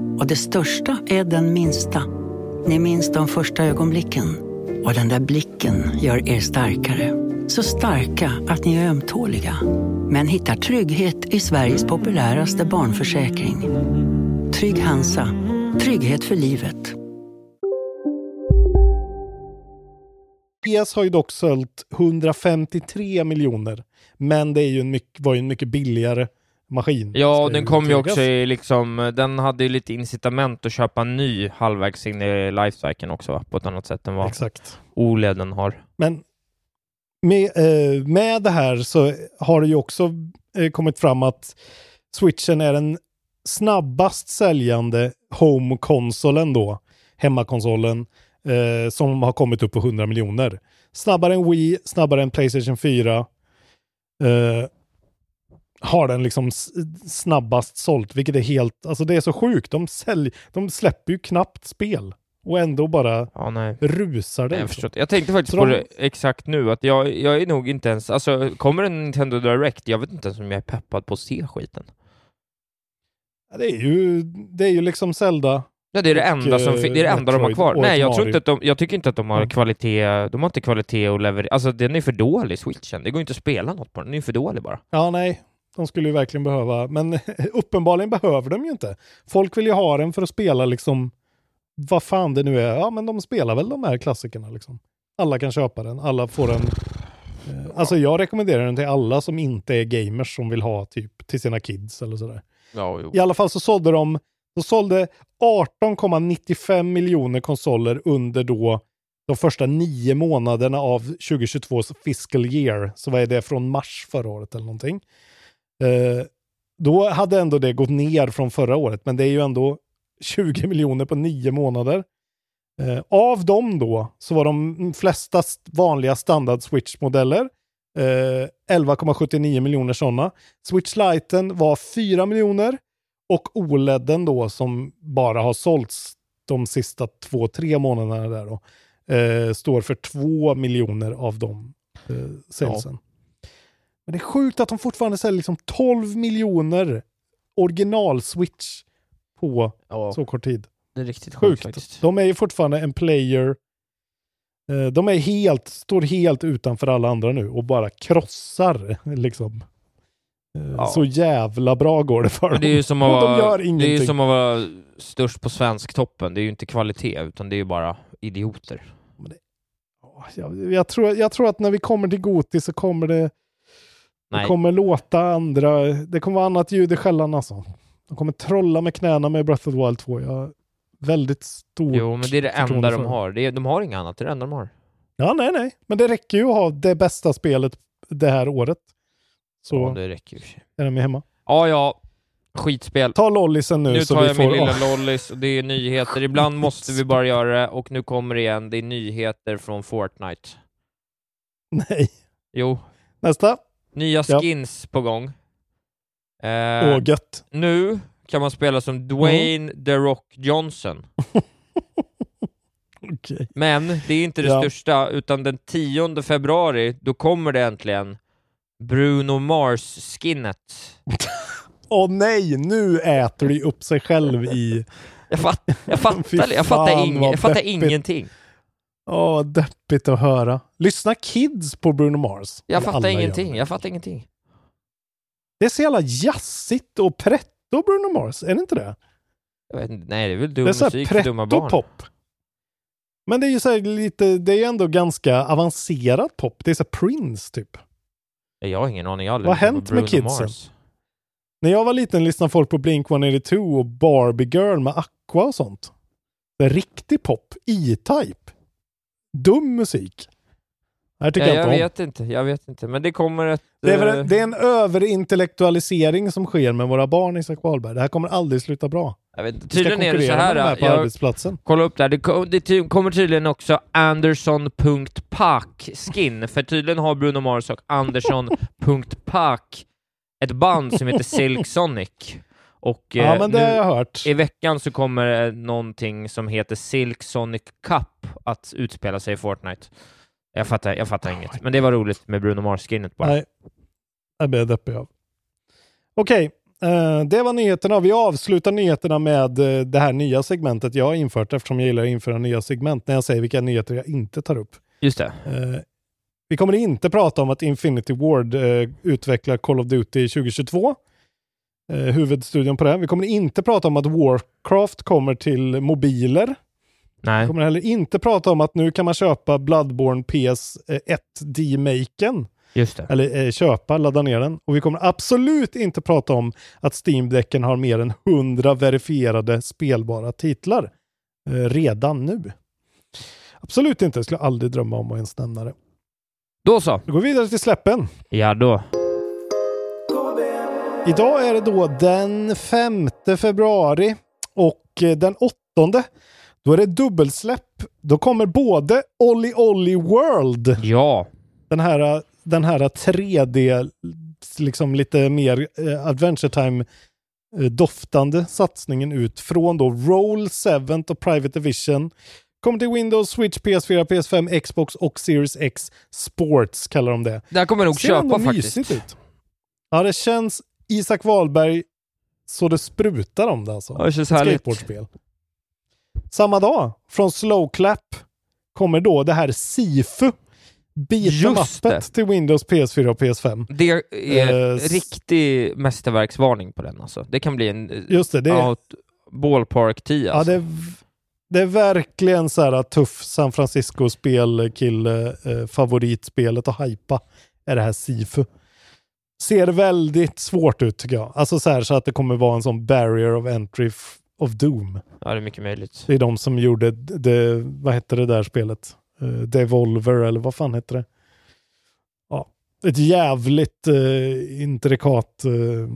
Och det största är den minsta. Ni minns de första ögonblicken. Och den där blicken gör er starkare. Så starka att ni är ömtåliga. Men hittar trygghet i Sveriges populäraste barnförsäkring. Trygg Hansa. Trygghet för livet. PS har ju dock sålt 153 miljoner. Men det är ju en mycket, var ju en mycket billigare maskin. Ja, och den kom ju också i liksom, den hade ju lite incitament att köpa en ny halvvägs in i lifecykeln också på ett annat sätt än vad Exakt. OLEDen har. Men med, eh, med det här så har det ju också eh, kommit fram att switchen är den snabbast säljande home-konsolen då, hemmakonsolen, eh, som har kommit upp på 100 miljoner. Snabbare än Wii, snabbare än Playstation 4. Eh, har den liksom snabbast sålt, vilket är helt, alltså det är så sjukt. De, sälj, de släpper ju knappt spel och ändå bara Ja, nej. rusar det. Jag, liksom. jag tänkte faktiskt Så på de- det exakt nu, att jag, jag är nog inte ens, alltså kommer en Nintendo Direct, jag vet inte ens om jag är peppad på att se skiten. Ja, Det är ju, det är ju liksom Zelda. Ja, det är det enda som eh, det är det enda de har kvar. Nej, jag tror inte att de, jag tycker inte att de har Mm. kvalitet, de har inte kvalitet att leverera, alltså den är för dålig, switchen. Det går inte att spela något på den, den är för dålig bara. Ja, nej. De skulle ju verkligen behöva, men [laughs] uppenbarligen behöver de ju inte. Folk vill ju ha den för att spela liksom, vad fan det nu är. Ja, men de spelar väl de här klassikerna liksom. Alla kan köpa den, alla får en. Eh, alltså jag rekommenderar den till alla som inte är gamers som vill ha typ till sina kids eller sådär. Ja. I alla fall så sålde de, de sålde 18,95 miljoner konsoler under då de första nio månaderna av 2022 fiscal year. Så vad är det från mars förra året eller någonting. Eh, då hade ändå det gått ner från förra året, men det är ju ändå 20 miljoner på nio månader. Eh, av dem då så var de flesta st- vanliga standard Switch-modeller. Eh, 11,79 miljoner sådana. Switch Liten var 4 miljoner och OLEDen då som bara har sålts de sista två, tre månaderna där då eh, står för 2 miljoner av de eh, salesen. Men det är sjukt att de fortfarande säljer liksom 12 miljoner original-switch på Ja, så kort tid. det är riktigt sjukt Sjukt. De är ju fortfarande en player. Eh, De är helt, står helt utanför alla andra nu och bara krossar [laughs] liksom. Eh, Ja. Så jävla bra går det för Men det är dem. ju som att Och de vara, gör det är ingenting. ju som att vara störst på svensktoppen. Det är ju inte kvalitet, utan det är ju bara idioter. jag, jag, tror, jag tror att när vi kommer till Goti så kommer det, det Nej. kommer låta andra, det kommer vara annat ljud i skällan alltså. De kommer trolla med knäna med Breath of the Wild 2. Jag har väldigt stort Jo, men det är det enda de har. Det är, de har inget annat, det är det enda de har. Ja, nej, nej. Men det räcker ju att ha det bästa spelet det här året. Så Ja, det räcker ju. är de ju hemma. Ja, ja. Skitspel. Ta lollisen nu, Nu så tar vi jag får... min lilla Åh, lollis och det är nyheter. Ibland [laughs] måste vi bara göra det och nu kommer det igen. Det är nyheter från Fortnite. nej. Jo, Nästa. Nya Ja. skins på gång. Eh, Åh, gött. nu kan man spela som Dwayne The Rock Johnson. [laughs] Okej. Men det är inte det Ja. största, utan den 10 februari, då kommer det äntligen Bruno Mars-skinnet. [laughs] Åh nej, nu äter de upp sig själv i... Jag, fatt, jag [laughs] fattar, jag fattar, ing, jag fattar ingenting. Åh, deppigt att höra. Lyssna kids på Bruno Mars. Jag fattar ingenting, jag fattar ingenting. Det är så jävla jazzigt och pretto Bruno Mars, är det inte det? Vet nej det är väl dum det är så här musik för dumma barn. pretto-pop. Men det är ju så lite, det är ändå ganska avancerad pop. Det är så Prince typ. Jag har ingen aning, jag Vad har hänt med kidsen? Mars. När jag var liten lyssnade folk på Blink-182 och Barbie Girl med Aqua och sånt. Det är riktig pop, E-Type. Dum musik. Det tycker Ja, jag jag inte om. vet inte, jag vet inte, men det kommer ett... Det är, väl- eh, det är en överintellektualisering som sker med våra barn, Isak Wahlberg. Det här kommer aldrig sluta bra. jag vet, tydligen är det så här, här på jag arbetsplatsen. kolla upp där, det, ko- det ty- kommer tydligen också Anderson.Paak skin, för tydligen har Bruno Mars och Anderson.Paak ett band som heter [laughs] Silk Sonic. Och Ja, eh, nu, i veckan så kommer eh, någonting som heter Silk Sonic Cup att utspela sig i Fortnite. Jag fattar, jag fattar inget, men det var roligt med Bruno Mars-skinnet bara. Nej, jag blir deppig av. Okej, eh, det var nyheterna. Vi avslutar nyheterna med eh, det här nya segmentet jag har infört eftersom jag gillar att införa nya segment när jag säger vilka nyheter jag inte tar upp. Just det. Eh, vi kommer inte prata om att Infinity Ward utvecklar Call of Duty 2022. Eh, huvudstudion på det. Vi kommer inte prata om att Warcraft kommer till mobiler. Nej. Vi kommer heller inte prata om att nu kan man köpa Bloodborne PS1 D-maken. Just det. Eller eh, köpa, ladda ner den. Och vi kommer absolut inte prata om att Steam-däcken har mer än 100 verifierade spelbara titlar. Eh, redan nu. Absolut inte, jag skulle aldrig drömma om att ens nämna det. Då så. Vi går vidare till släppen. Ja då. Idag är det då den 5 februari och eh, den 8 då är det dubbelsläpp. Då kommer både Olli Olli World, Ja. den här, den här 3D, liksom lite mer eh, Adventure Time eh, doftande satsningen ut från då Roll 7 och Private Division. Kommer till Windows, Switch, PS4, PS5, Xbox och Series X Sports kallar de det. Det här kommer jag nog Ser köpa faktiskt. ut. Ja, det känns Isak Wahlberg så det sprutar om det alltså. Ja, det känns härligt. Skateboardspel. Samma dag, från Slowclap, kommer då det här Sifu. Beat'em Just det. upet till Windows, PS4 och PS5. Det är Eh, s- riktig mästerverksvarning på den alltså. Det kan bli en eh, Just det, det är, ballpark 10 ja, alltså. det, är, v- det är verkligen så här tuff San Francisco-spelkille, eh, favoritspelet att hypa är det här Sifu. Ser väldigt svårt ut tycker jag. Alltså så här så att det kommer vara en sån barrier of entry of Doom. Ja, det är mycket möjligt. Det är de som gjorde det, vad hette det där spelet? Uh, Devolver eller vad fan hette det? Ja, ett jävligt uh, intrikat uh,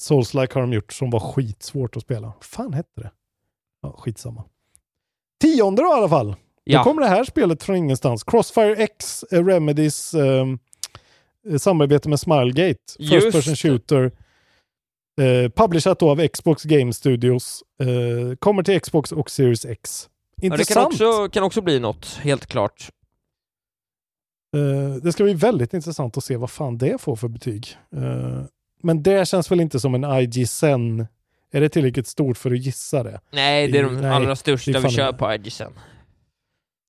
Souls-like har de gjort som var skitsvårt att spela. Vad fan hette det? Ja, skitsamma. Tionde då i alla fall. Ja. Då kommer det här spelet från ingenstans. Crossfire X, eh, ehm, eh, samarbete med Smilegate. First person shooter. Eh, publishat då av Xbox Game Studios. Eh, kommer till Xbox och Series X. Ja, det kan Intressant. också, kan också bli något, helt klart. Eh, det ska bli väldigt intressant att se vad fan det får för betyg. Eh, men det känns väl inte som en IG Sen. Är det tillräckligt stort för att gissa det? Nej, det är de Nej, allra största vi kör på IG sen.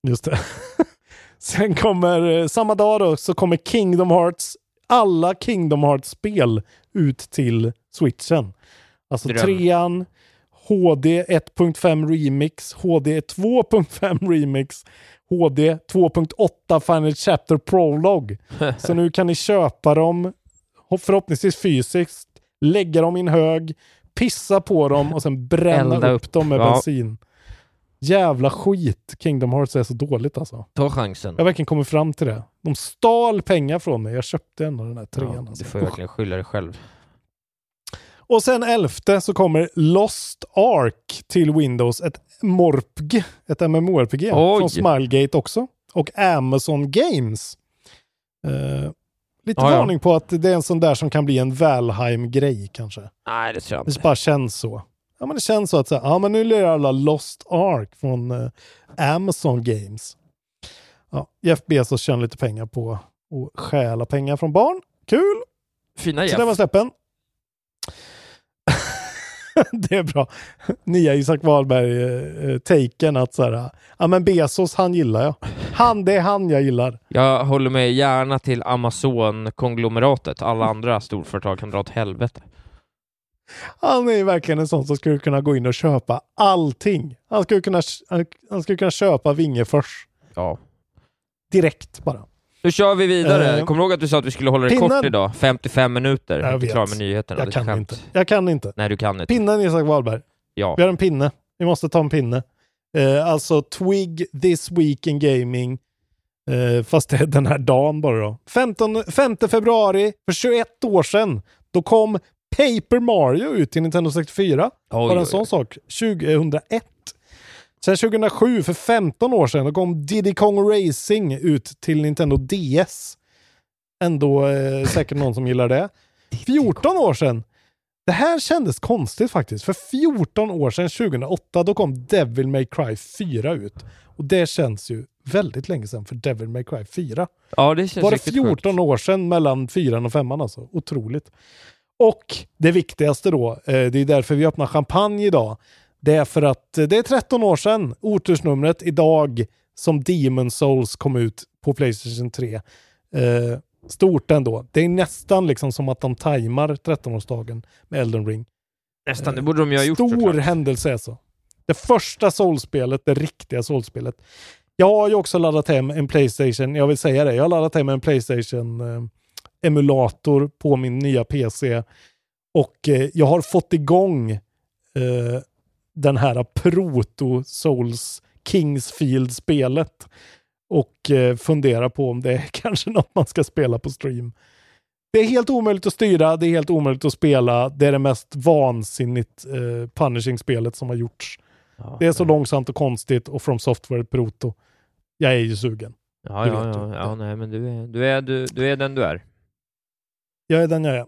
Just det. [laughs] Sen kommer, eh, samma dag då, så kommer Kingdom Hearts, alla Kingdom Hearts-spel ut till switchen. Alltså Dröm. trean, HD 1.5 Remix, HD 2.5 [laughs] Remix, HD 2.8 Final Chapter Prologue. [laughs] Så nu kan ni köpa dem, förhoppningsvis fysiskt, lägga dem i en hög, pissa på dem och sen bränna upp, upp. dem med Ja. bensin. Jävla skit Kingdom Hearts är så dåligt alltså. Ta chansen. Jag har verkligen kommit fram till det. De stal pengar från mig. Jag köpte ändå den här trean. Ja, alltså. du får verkligen skylla dig själv. Och sen elfte så kommer Lost Ark till Windows. Ett MORPG, ett MMORPG Oj. från Smilegate också. Och Amazon Games. Eh, lite Ja, ja. varning på att det är en sån där som kan bli en Valheim-grej kanske. Nej, det tror jag Det inte. bara känns så. Ja men det känns så att så här, ja men nu lirar alla Lost Ark från eh, Amazon Games. Ja, Jeff Bezos tjänar lite pengar på att stjäla pengar från barn. Kul! Fina Så det var Jeff. släppen. [laughs] det är bra. Nya Isak Wahlberg-taken att så här, ja men Bezos han gillar jag. Han, det är han jag gillar. Jag håller mig gärna till Amazon-konglomeratet. Alla andra storföretag kan dra åt helvete. Han är verkligen en sån som skulle kunna gå in och köpa allting. Han skulle kunna, han, han skulle kunna köpa Vingefors Ja. direkt bara. Nu kör vi vidare. Eh, Kommer du ihåg att du sa att vi skulle hålla det pinnen- kort idag? 55 minuter. Jag vet. klar med nyheterna. Jag kan skämt. inte. Jag kan inte. Nej, du kan inte. Pinnen Isak Wahlberg. Ja. Vi har en pinne. Vi måste ta en pinne. Eh, alltså Twig This Week in Gaming. Eh, fast det är den här dagen bara då. 15, 5 februari för 21 år sedan. Då kom Paper Mario ut till Nintendo 64. Oj, Bara en sån sak. 2001. Sen 2007, för 15 år sedan, då kom Diddy Kong Racing ut till Nintendo DS. Ändå eh, [laughs] säkert någon som gillar det. 14 år sedan. Det här kändes konstigt faktiskt. För 14 år sedan, 2008, då kom Devil May Cry 4 ut. Och det känns ju väldigt länge sedan för Devil May Cry 4. Ja, det känns Var det riktigt 14 sjukt. år sedan mellan 4 och 5 alltså? Otroligt. Och det viktigaste då, eh, det är därför vi öppnar champagne idag. Det är för att eh, det är 13 år sedan, otursnumret idag, som Demon Souls kom ut på Playstation 3. Eh, stort ändå. Det är nästan liksom som att de tajmar 13-årsdagen med Elden Ring. Nästan, det borde de ju ha gjort Stor såklart. händelse alltså. Det första Soulspelet, det riktiga Soulspelet. Jag har ju också laddat hem en Playstation, jag vill säga det, jag har laddat hem en Playstation emulator på min nya PC. Och eh, jag har fått igång eh, den här Proto Souls Kingsfield-spelet. Och eh, funderar på om det är [laughs] kanske något man ska spela på stream. Det är helt omöjligt att styra, det är helt omöjligt att spela. Det är det mest vansinnigt eh, punishing-spelet som har gjorts. Ja, Det är så nej. långsamt och konstigt och From Software Proto. Jag är ju sugen. Ja, ja, ja, ja, nej, men du är, du, är, du, du är den du är. Jag är den jag är.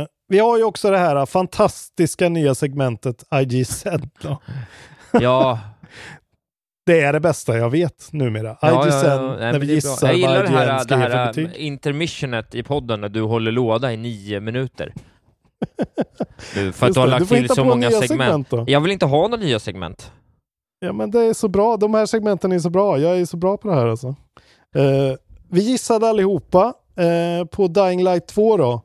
Eh, vi har ju också det här fantastiska nya segmentet IGZ. [laughs] Ja, Det är det bästa jag vet numera. ja, IGZ, ja, ja. Nej, när vi gissar Jag gillar det här, det här um, intermissionet i podden när du håller låda i nio minuter. [laughs] Du, för att du har lagt du till så många segment. segment. Jag vill inte ha några nya segment. Ja men det är så bra. De här segmenten är så bra. Jag är så bra på det här alltså. Eh, vi gissade allihopa eh, på Dying Light 2 då.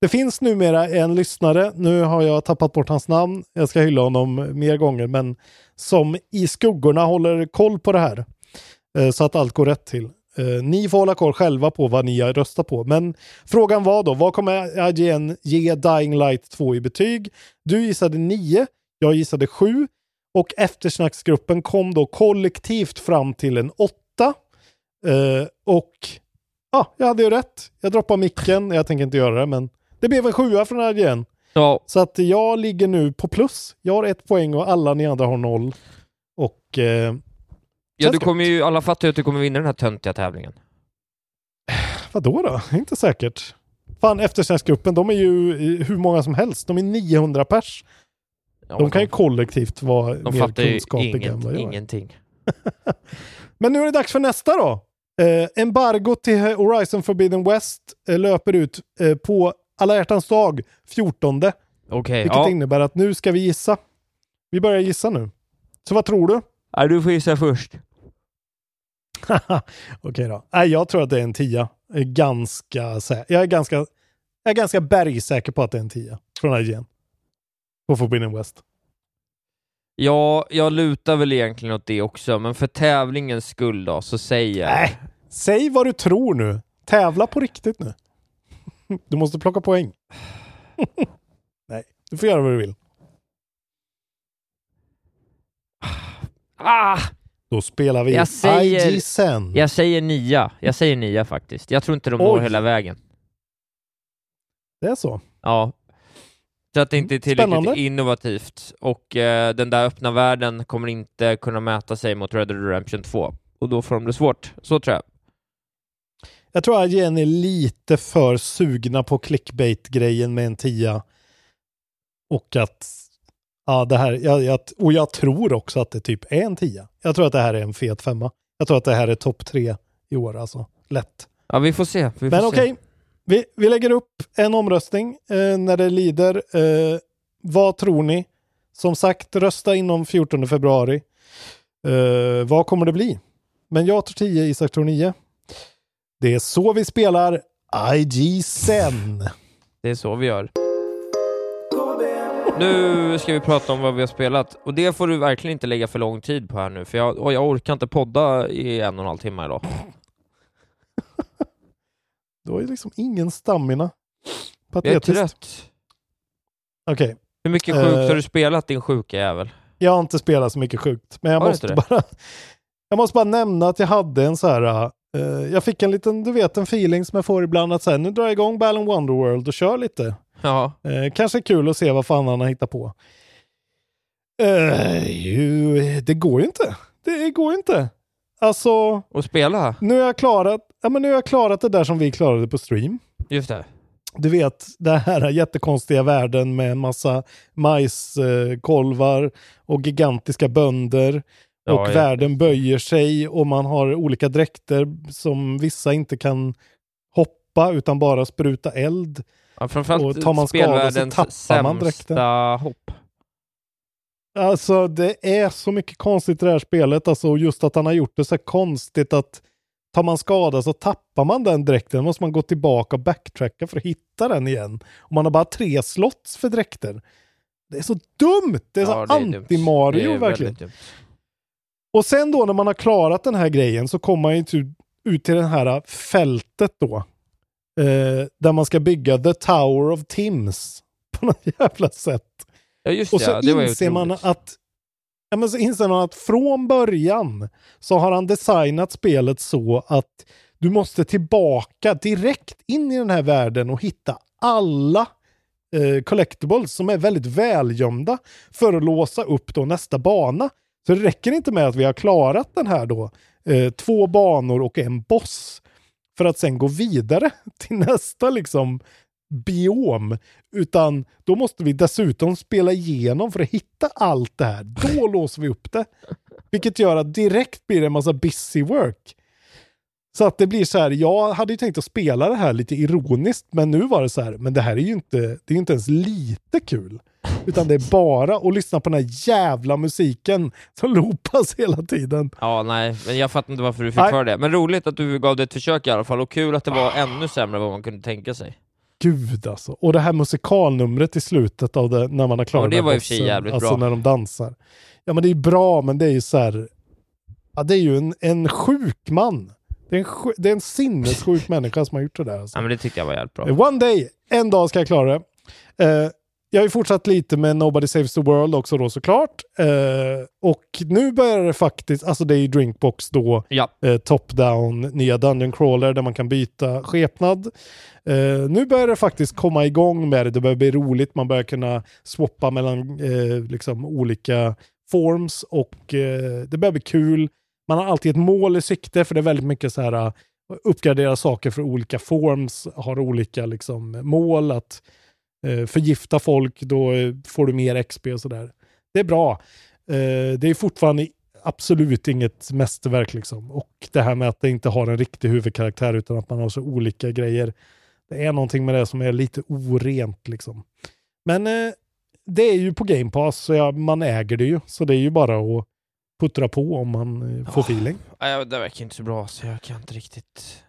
Det finns numera en lyssnare, nu har jag tappat bort hans namn, jag ska hylla honom mer gånger, men som i skuggorna håller koll på det här. Eh, så att allt går rätt till. Eh, ni får hålla koll själva på vad ni har röstat på. Men frågan var då, vad kommer IGN ge Dying Light 2 i betyg? Du gissade 9, jag gissade 7 och eftersnacksgruppen kom då kollektivt fram till en 8. Eh, och ja, jag hade ju rätt. Jag droppar micken, jag tänker inte göra det, men det blev en sjua från IGN. Ja, Så att jag ligger nu på plus. Jag har ett poäng och alla ni andra har noll. Och eh, ja du kommer ju, alla fattar ju att du kommer vinna den här töntiga tävlingen. vadå då? Inte säkert. Fan, eftersnacksgruppen, de är ju eh, hur många som helst. De är 900 pers. Ja, de kan ju kollektivt vara de mer fattar ju kunskapiga än vad jag är. ingenting. [laughs] Men nu är det dags för nästa då. Eh, embargot till Horizon Forbidden West eh, löper ut eh, på alla hjärtans dag 14. Okej, Vilket ja. innebär att nu ska vi gissa. Vi börjar gissa nu. Så vad tror du? ja. Du får gissa först. [laughs] Okej då. Nej, jag tror att det är en tia. Jag är ganska, sä- jag är ganska, jag är ganska bergsäker på att det är en tia från IGN. På Forbidden West. Ja, jag lutar väl egentligen åt det också, men för tävlingens skull då, så säger jag... Nej, säg vad du tror nu. Tävla på riktigt nu. [laughs] Du måste plocka poäng. [laughs] Nej, du får göra vad du vill. Ah! Då spelar vi Jag säger- IG sen. Jag säger nia. Jag säger nia faktiskt. Jag tror inte de når Oj. hela vägen. Det är så. Ja. Så att det inte är tillräckligt Spännande. innovativt och eh, den där öppna världen kommer inte kunna mäta sig mot Red Dead Redemption 2 och då får de det svårt. Så tror jag. Jag tror IGN är lite för sugna på clickbait-grejen med en tia. Och att, ja det här, jag, jag, och jag tror också att det typ är en tia. Jag tror att det här är en fet femma. Jag tror att det här är topp tre i år alltså. Lätt. Ja, vi får se. Vi får Men okej, vi, vi lägger upp en omröstning eh, när det lider. Eh, vad tror ni? Som sagt, rösta inom 14 februari. Eh, vad kommer det bli? Men jag tror 10, Isak tror 9. Det är så vi spelar IG Sen. Det är så vi gör. Nu ska vi prata om vad vi har spelat och det får du verkligen inte lägga för lång tid på här nu för jag, jag orkar inte podda i en och en halv timme idag. Du har ju liksom ingen stamina. Jag är Patetiskt. trött. Okej, Hur mycket sjukt Eh. har du spelat din sjuka jävel? jag har inte spelat så mycket sjukt. Men jag Har måste bara... Jag måste bara nämna att jag hade en så här... eh, jag fick en liten, du vet, en feeling som jag får ibland att säga nu drar jag igång Balan Wonderworld och kör lite. Ja, Eh, kanske kul att se vad fan han har hittat på. Ju, det går ju inte. Det går ju inte. Alltså, och spela. nu har jag klarat, ja, men nu har jag klarat det där som vi klarade på stream. Just det. Du vet, det här [laughs] jättekonstiga världen med en massa majskolvar och gigantiska bönder. Ja, och ja. världen böjer sig och man har olika dräkter som vissa inte kan hoppa utan bara spruta eld. Ja, Och tar man skada så tappar man dräkten. hopp. Alltså det är så mycket konstigt i det här spelet. Alltså, just att han har gjort det så konstigt att tar man skada så tappar man den dräkten. Då måste man gå tillbaka och backtracka för att hitta den igen. Och man har bara tre slots för dräkter. Det är så dumt! Det är Ja, så det. Det anti-Mario verkligen. Och sen då när man har klarat den här grejen så kommer man ju typ ut till det här fältet då. Eh, där man ska bygga The Tower of Tims. [laughs] På något jävla sätt. Ja, just Och det. så det ju inser man att ja, men så inser man att från början så har han designat spelet så att du måste tillbaka direkt in i den här världen och hitta alla eh, collectibles som är väldigt välgömda för att låsa upp då nästa bana. Så det räcker inte med att vi har klarat den här då, eh, två banor och en boss för att sen gå vidare [laughs] till nästa liksom biom. Utan då måste vi dessutom spela igenom för att hitta allt det här. Då [laughs] låser vi upp det. Vilket gör att direkt blir det en massa busy work. Så att det blir så här, jag hade ju tänkt att spela det här lite ironiskt, men nu var det så här, men det här är ju inte, det är inte ens lite kul. Utan det är bara att lyssna på den här jävla musiken som loopas hela tiden. Ja, nej, men jag fattar inte varför du fick Nej. för det. Men roligt att du gav det ett försök i alla fall, och kul att det var ännu sämre än vad man kunde tänka sig. Gud alltså. Och det här musikalnumret i slutet av det, när man har klarat Ja, det var i och bossen, jävligt alltså bra. när de dansar. Ja men det är bra, men det är ju så här, ja det är ju en, en sjuk man. Det är en, det är en sinnessjuk [laughs] människa som har gjort det där. Alltså. Ja, men det tyckte jag var jävligt bra. One day, en dag ska jag klara det. Eh, jag har ju fortsatt lite med Nobody Saves the World också då såklart. Eh, och nu börjar det faktiskt, alltså det är ju Drinkbox då, Ja. eh, top-down, nya Dungeon Crawler där man kan byta skepnad. Eh, nu börjar det faktiskt komma igång med det, det börjar bli roligt, man börjar kunna swappa mellan eh, liksom olika forms och eh, det börjar bli kul. Man har alltid ett mål i sikte för det är väldigt mycket så här uh, uppgradera saker för olika forms, har olika liksom mål att eh, förgifta folk, då eh, får du mer XP och sådär. Det är bra. Eh, det är fortfarande absolut inget mästerverk liksom. Och det här med att det inte har en riktig huvudkaraktär utan att man har så olika grejer. Det är någonting med det som är lite orent liksom. Men eh, det är ju på Game Pass, så ja, man äger det ju. Så det är ju bara att puttra på om man eh, får Ja. feeling. Nej, det verkar inte så bra, så jag kan inte riktigt...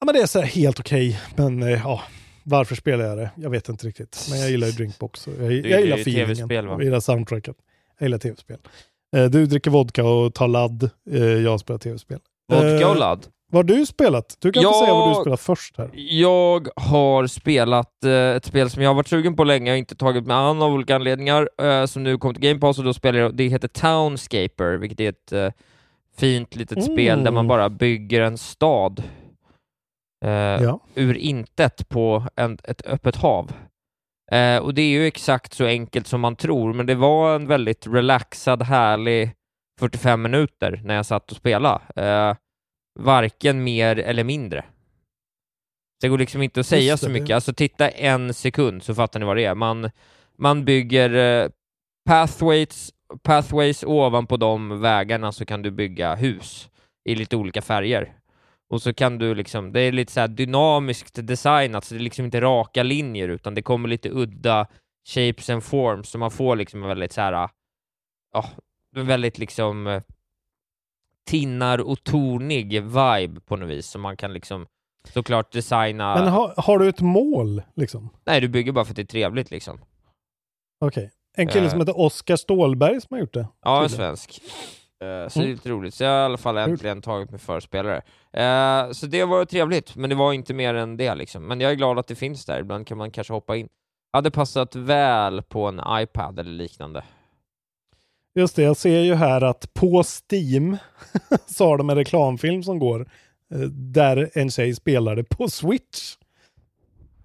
Ja, men det är så här helt okej, men eh, ja, varför spelar jag det? Jag vet inte riktigt. Men jag gillar ju Drinkbox. Jag, gillar jag gillar feelingen. Jag gillar soundtracket. Jag gillar tv-spel. Eh, du dricker vodka och tar ladd. Eh, jag spelar tv-spel. Vodka och Eh, ladd? Vad har du spelat? Du kan Jag- få säga vad du spelat först här. Jag har spelat eh, ett spel som jag har varit sugen på länge och inte tagit mig an av olika anledningar, eh, som nu kom till Game Pass och då spelar jag, det heter Townscaper, vilket är ett eh, fint litet Mm. spel där man bara bygger en stad eh, Ja. ur intet på en, ett öppet hav. Eh, och det är ju exakt så enkelt som man tror, men det var en väldigt relaxad, härlig 45 minuter när jag satt och spelade. Eh, varken mer eller mindre. Det går liksom inte att säga Just så det- mycket. Alltså titta en sekund så fattar ni vad det är. Man, man bygger eh, pathways, pathways ovanpå de vägarna så kan du bygga hus i lite olika färger. Och så kan du liksom, det är lite så här dynamiskt designat, så det är liksom inte raka linjer utan det kommer lite udda shapes and forms, så man får liksom en väldigt så här, ja, en väldigt liksom eh, tinnar och tornig vibe på något vis, som man kan liksom såklart designa. Men har, har du ett mål liksom? Nej, du bygger bara för att det är trevligt liksom. Okej. En kille Eh. som heter Oskar Stålberg som har gjort det. Ja, en svensk. Eh, Så det är Mm. lite roligt. Så jag har i alla fall äntligen tagit mig för spelare. Eh, Så det var trevligt, men det var inte mer än det liksom. Men jag är glad att det finns där, ibland kan man kanske hoppa in. Hade passat väl på en iPad eller liknande. Just det, jag ser ju här att på Steam [laughs] så har de en reklamfilm som går eh, där en tjej spelar det på Switch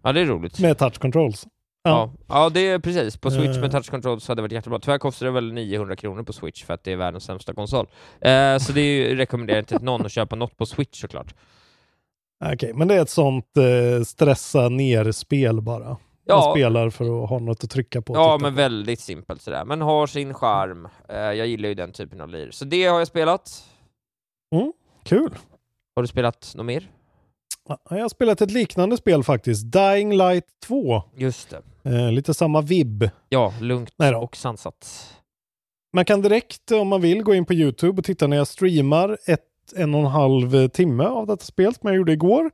Ja, det är roligt. med touch controls. Ja, ja det är precis. På Switch Eh. med touch controls hade det varit jättebra. Tyvärr kostar det väl 900 kronor på Switch för att det är världens sämsta konsol. Eh, så det är rekommenderar inte någon att köpa något på Switch såklart. Okej, men det är ett sånt eh, stressa ner-spel bara. Man Ja. spelar för att ha något att trycka på. Ja, men på. väldigt simpelt sådär. Men har sin charm. Eh, jag gillar ju den typen av lir. Så det har jag spelat. Mm, kul. Har du spelat något mer? Ja, Jag har spelat ett liknande spel faktiskt. Dying Light 2. Just det. Eh, lite samma vibb. Ja, lugnt Nej och sansat. Man kan direkt om man vill gå in på YouTube och titta när jag streamar ett, en och en halv timme av detta spel som jag gjorde igår.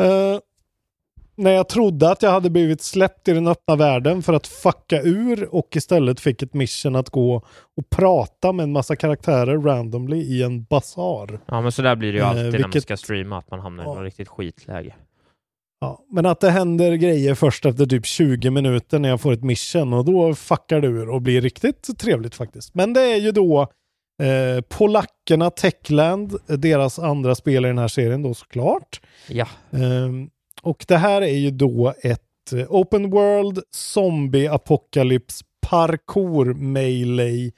Eh, när jag trodde att jag hade blivit släppt i den öppna världen för att fucka ur och istället fick ett mission att gå och prata med en massa karaktärer randomly i en basar. Ja, men så där blir det ju Eh, alltid när man vilket- ska streama, att man hamnar i Ja. något riktigt skitläge. Ja, men att det händer grejer först efter typ 20 minuter när jag får ett mission och då fuckar det ur och blir riktigt trevligt faktiskt. Men det är ju då eh, polackerna Techland, deras andra spel i den här serien då såklart. Ja. Ehm, och det här är ju då ett eh, open world zombie apocalypse parkour melee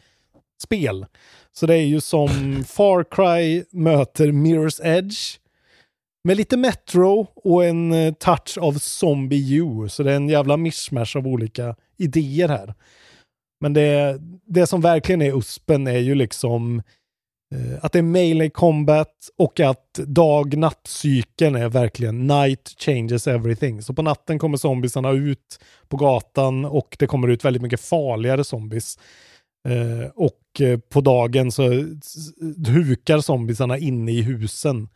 spel. Så det är ju som Far Cry möter Mirror's Edge med lite Metro och en eh, touch av Zombie U. Så det är en jävla mishmash av olika idéer här. Men det, det som verkligen är uspen är ju liksom eh, att det är melee combat och att dag-natt-cykeln är verkligen night changes everything. Så på natten kommer zombiesarna ut på gatan och det kommer ut väldigt mycket farligare zombies. Eh, och eh, på dagen så hukar zombiesarna inne i husen.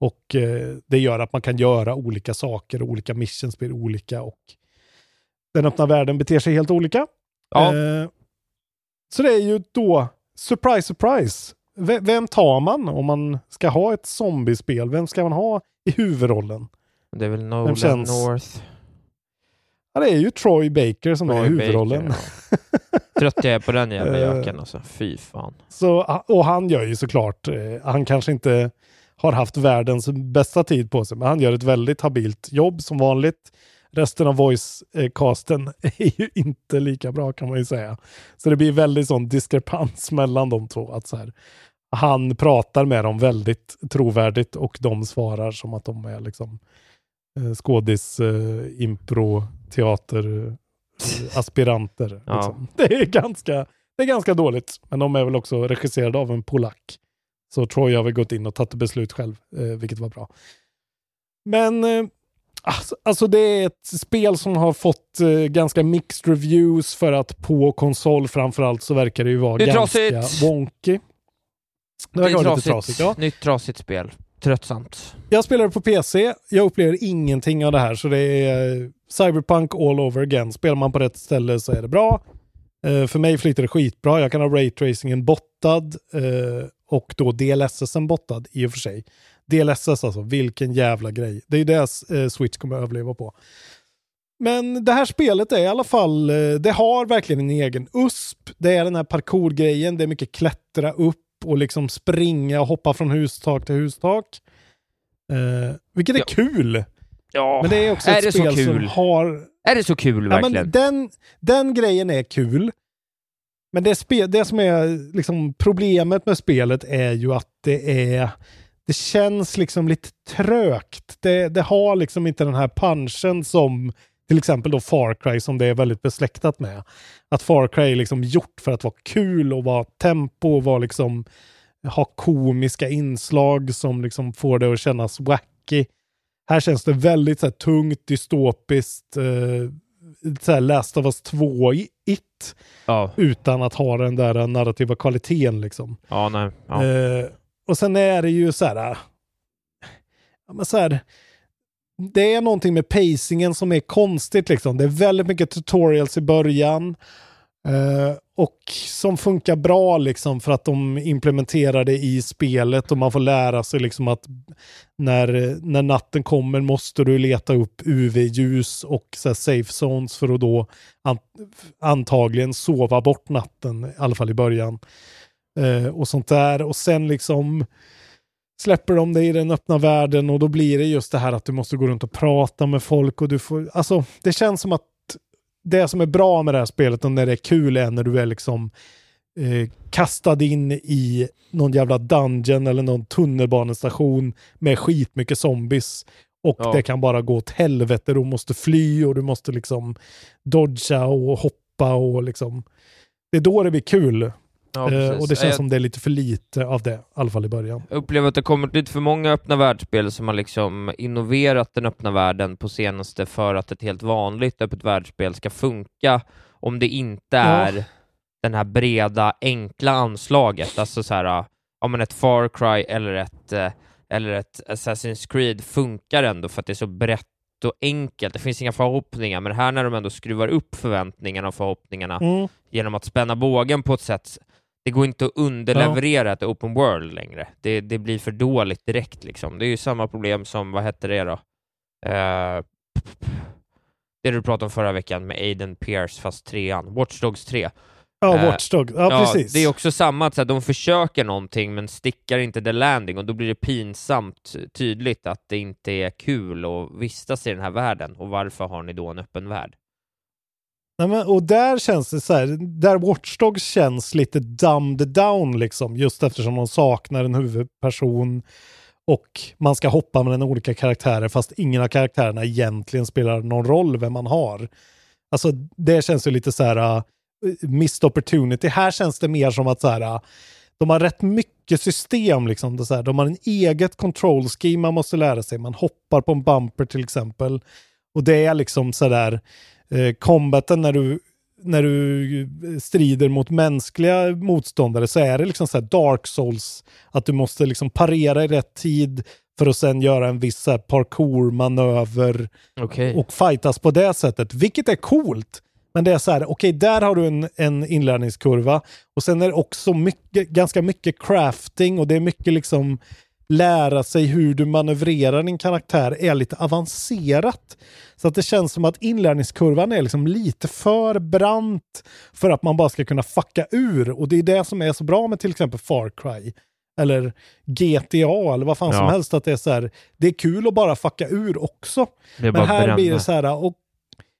Och eh, det gör att man kan göra olika saker, olika missions blir olika och den öppna världen beter sig helt olika. Ja. Eh, så det är ju då, surprise, surprise. V- vem tar man om man ska ha ett zombiespel? Vem ska man ha i huvudrollen? Det är väl Nolan känns- North. Ja, det är ju Troy Baker som är Troy huvudrollen. Baker, ja. Trött jag är på den jävla [laughs] göken alltså. Fy fan. Så, och han gör ju såklart, eh, han kanske inte har haft världens bästa tid på sig, men han gör ett väldigt habilt jobb som vanligt. Resten av voice-casten [laughs] är ju inte lika bra kan man ju säga. Så det blir väldigt sån diskrepans mellan de två. Att så här, han pratar med dem väldigt trovärdigt och de svarar som att de är liksom eh, skådis, eh, impro teateraspiranter. Ja. Liksom. [laughs] Det, är ganska, det är ganska dåligt, men de är väl också regisserade av en polack. Så Troy har väl gått in och tagit beslut själv, eh, vilket var bra. Men eh, alltså, alltså det är ett spel som har fått eh, ganska mixed reviews för att på konsol framförallt så verkar det ju vara Det ganska trasigt. wonky. Det Det är trasigt. trasigt, ja. Nytt trasigt spel. Tröttsamt. Jag spelar på PC, jag upplever ingenting av det här så det är eh, Cyberpunk all over again. Spelar man på rätt ställe så är det bra. Eh, för mig flyter det skitbra. Jag kan ha raytracingen bottad och då DLSSen bottad i och för sig. DLSS alltså, vilken jävla grej. Det är ju det eh, Switch kommer att överleva på. Men det här spelet är i alla fall, eh, det har verkligen en egen USP. Det är den här parkourgrejen, det är mycket klättra upp och liksom springa och hoppa från hustak till hustak. Eh, vilket är kul. Ja, Men det är också är ett spel som har... Är det så kul Ja, verkligen? men den, den grejen är kul. Men det, spe, det som är liksom problemet med spelet är ju att det är... Det känns liksom lite trögt. Det, det har liksom inte den här punchen som till exempel då Far Cry som det är väldigt besläktat med. Att Far Cry är liksom gjort för att vara kul och vara tempo och vara liksom ha komiska inslag som liksom får det att kännas wacky. Här känns det väldigt så här, tungt, dystopiskt, eh, så här Last of Us 2 i it. Ja. Utan att ha den där narrativa kvaliteten liksom. Ja, nej. Ja. Eh, och sen är det ju så här, ja, men så här, det är någonting med pacingen som är konstigt liksom. Det är väldigt mycket tutorials i början. Eh, och som funkar bra liksom för att de implementerar det i spelet och man får lära sig liksom att när, när natten kommer måste du leta upp UV-ljus och så här, safe zones för att då an, antagligen sova bort natten, i alla fall i början. Eh, och sånt där. Och sen liksom släpper de dig i den öppna världen och då blir det just det här att du måste gå runt och prata med folk och du får, alltså det känns som att det som är bra med det här spelet och när det är kul är när du är liksom eh, kastad in i någon jävla dungeon eller någon tunnelbanestation med skitmycket zombies. Och Ja. det kan bara gå åt helvete. Du måste fly och du måste liksom dodga och hoppa och liksom. Det är då det blir kul. Ja, eh, och det känns Jag- som det är lite för lite av det, i alla fall i början. Jag upplever att det kommit lite för många öppna världsspel som har liksom innoverat den öppna världen på senaste för att ett helt vanligt öppet världsspel ska funka om det inte Ja. är den här breda, enkla anslaget. Alltså så här, ja men ett Far Cry eller ett, eh, eller ett Assassin's Creed funkar ändå för att det är så brett och enkelt. Det finns inga förhoppningar, men här när de ändå skruvar upp förväntningarna och förhoppningarna Mm. genom att spänna bågen på ett sätt det går inte att underleverera ett open world längre. Det, det blir för dåligt direkt liksom. Det är ju samma problem som, vad hette det då? Eh, det du pratade om förra veckan med Aiden Pierce fast trean, Watch Dogs 3. Ja, Eh, Watch Dogs. Ja, precis. Det är också samma, att de försöker någonting men stickar inte the landing och då blir det pinsamt tydligt att det inte är kul att vistas i den här världen och varför har ni då en öppen värld? Nej, men, och där känns det så här, där Watchdogs känns lite dumbed down liksom, just eftersom de saknar en huvudperson och man ska hoppa mellan olika karaktärer fast ingen av karaktärerna egentligen spelar någon roll vem man har. Alltså det känns ju lite så här uh, missed opportunity. Här känns det mer som att så här, uh, de har rätt mycket system liksom. Det så här, de har en eget control scheme man måste lära sig. Man hoppar på en bumper till exempel. Och det är liksom så där eh, combaten när du, när du strider mot mänskliga motståndare så är det liksom så här dark souls. Att du måste liksom parera i rätt tid för att sen göra en viss parkour-manöver Okej. och fightas på det sättet, vilket är coolt. Men det är så här, okej, där har du en, en inlärningskurva och sen är det också mycket, ganska mycket crafting och det är mycket liksom lära sig hur du manövrerar din karaktär är lite avancerat. Så att det känns som att inlärningskurvan är liksom lite för brant för att man bara ska kunna fucka ur. Och det är det som är så bra med till exempel Far Cry eller GTA eller vad fan som Ja. helst. Att det är så här, det är kul att bara fucka ur också. Men här blir bränna. det så här, och,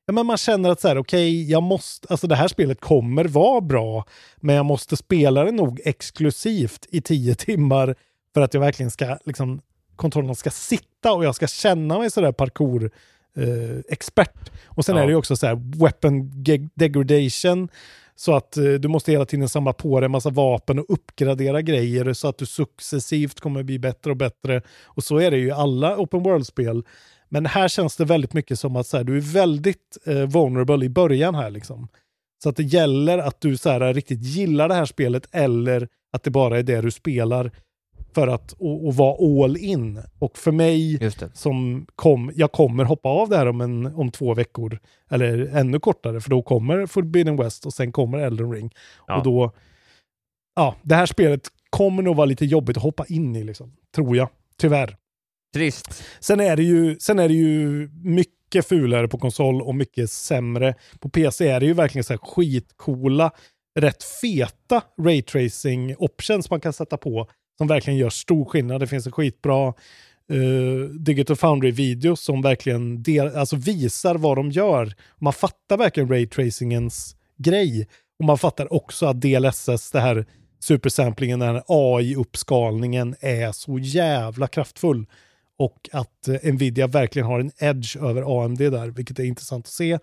ja, men man känner att så här, okej, jag måste, alltså det här spelet kommer vara bra, men jag måste spela det nog exklusivt i tio timmar för att jag verkligen ska, liksom, kontrollen ska sitta och jag ska känna mig sådär parkour eh, expert. Och sen Ja. är det ju också så här weapon degradation. Så att eh, du måste hela tiden samla på dig en massa vapen och uppgradera grejer så att du successivt kommer bli bättre och bättre. Och så är det ju i alla open world-spel. Men här känns det väldigt mycket som att så här, du är väldigt eh, vulnerable i början här liksom. Så att det gäller att du så här, riktigt gillar det här spelet eller att det bara är det du spelar för att och, och vara all in. Och för mig som kom, jag kommer hoppa av det här om, en, om två veckor. Eller ännu kortare, för då kommer Forbidden West och sen kommer Elden Ring. Ja. Och då, ja, det här spelet kommer nog vara lite jobbigt att hoppa in i, liksom, tror jag. Tyvärr. Trist. Sen är det ju, sen är det ju mycket fulare på konsol och mycket sämre. På PC är det ju verkligen så här skitcoola, rätt feta raytracing options man kan sätta på som verkligen gör stor skillnad. Det finns en skitbra uh, Digital Foundry-video som verkligen del, alltså visar vad de gör. Man fattar verkligen raytracingens grej. Och man fattar också att DLSS, det här supersamplingen, den här AI-uppskalningen är så jävla kraftfull. Och att eh, Nvidia verkligen har en edge över AMD där, vilket är intressant att se.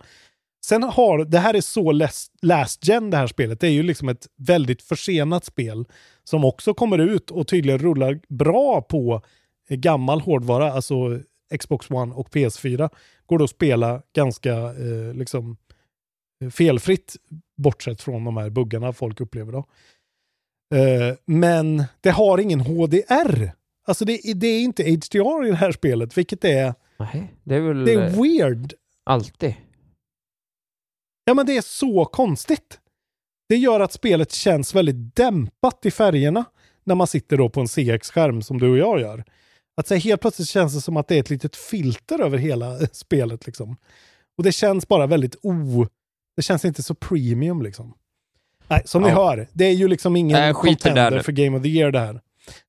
Sen har, det här är så last, last gen det här spelet. Det är ju liksom ett väldigt försenat spel som också kommer ut och tydligen rullar bra på gammal hårdvara, alltså Xbox One och PS4. Går då att spela ganska eh, liksom eh, felfritt, bortsett från de här buggarna folk upplever då. Eh, men det har ingen HDR. Alltså det, det är inte HDR i det här spelet, vilket är, Nej, det är väl det är weird. alltid. Ja, men det är så konstigt. Det gör att spelet känns väldigt dämpat i färgerna när man sitter då på en CX-skärm som du och jag gör. Att så här, helt plötsligt känns det som att det är ett litet filter över hela eh, spelet. Liksom. Och det känns bara väldigt o... Det känns inte så premium liksom. Nej, som ni Ja. hör, det är ju liksom ingen där contender för Game of the Year det här.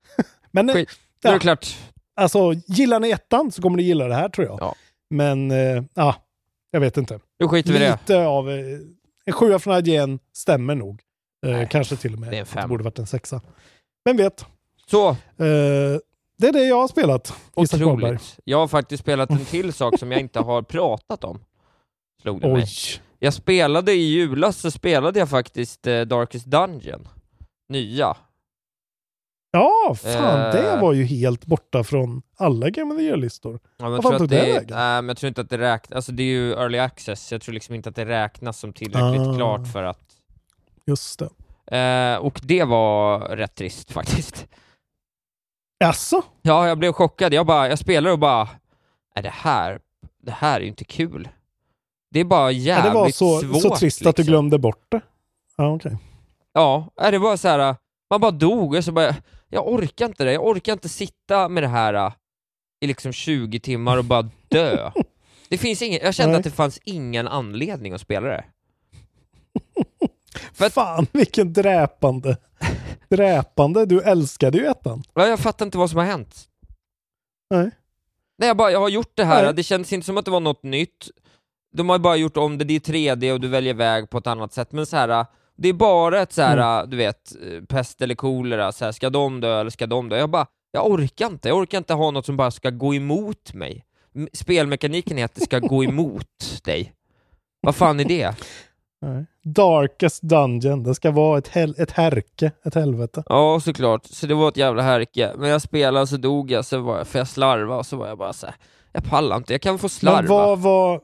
[laughs] Men eh, Skit. Är ja, det klart. alltså, gillar ni ettan så kommer ni gilla det här tror jag. Ja. Men, eh, ja, jag vet inte. Nu skiter vi i det. Lite av... eh, En sjua från IGN stämmer nog. Eh, kanske till och med. det är fem. Det borde varit en sexa. Vem vet? Så, Eh, det är det jag har spelat. Otroligt. Jag har faktiskt spelat en till sak som jag inte har pratat om. Slog det mig. Oj. Jag spelade i julas så spelade jag faktiskt eh, Darkest Dungeon. Nya. Ja, fan Eh. det var ju helt borta från alla Game the Year-listor. Ja, men Vad jag, fan tror tog det det, vägen? men jag tror inte att det räknas, alltså det är ju early access, jag tror liksom inte att det räknas som tillräckligt Ah. klart för att... Just det. Eh, och det var rätt trist faktiskt. Jaså? Ja, jag blev chockad, jag bara, jag spelade och bara, är det här, det här är ju inte kul. Det är bara Ja, jävligt det var så, svårt så trist att du liksom. glömde bort det. Ja, okej. Ja, är det var så här. man bara dog och så bara, jag orkar inte det, jag orkar inte sitta med det här äh, i liksom 20 timmar och bara dö. [laughs] Det finns ingen, jag kände Nej. att det fanns ingen anledning att spela det. För att- Fan vilken dräpande. dräpande. Du älskade ju ettan. Ja, Jag fattar inte vad som har hänt. Nej. Nej, jag bara, jag har gjort det här, Nej. det kändes inte som att det var något nytt. De har bara gjort om det, det är 3D och du väljer väg på ett annat sätt, men så här. Det är bara ett så här, Mm. du vet, eh, pest eller kolera, så här, ska de dö eller ska de dö? Jag bara, jag orkar inte, jag orkar inte ha något som bara ska gå emot mig. Spelmekaniken är att det ska gå [laughs] emot dig. Vad fan är det? [laughs] Darkest Dungeon. Det ska vara ett, hel- ett härke, ett helvete. Ja, såklart. Så det var ett jävla härke. Men jag spelade så dog jag, så var jag, för jag slarva och så var jag bara så här. jag pallar inte, jag kan få slarva. Men vad var,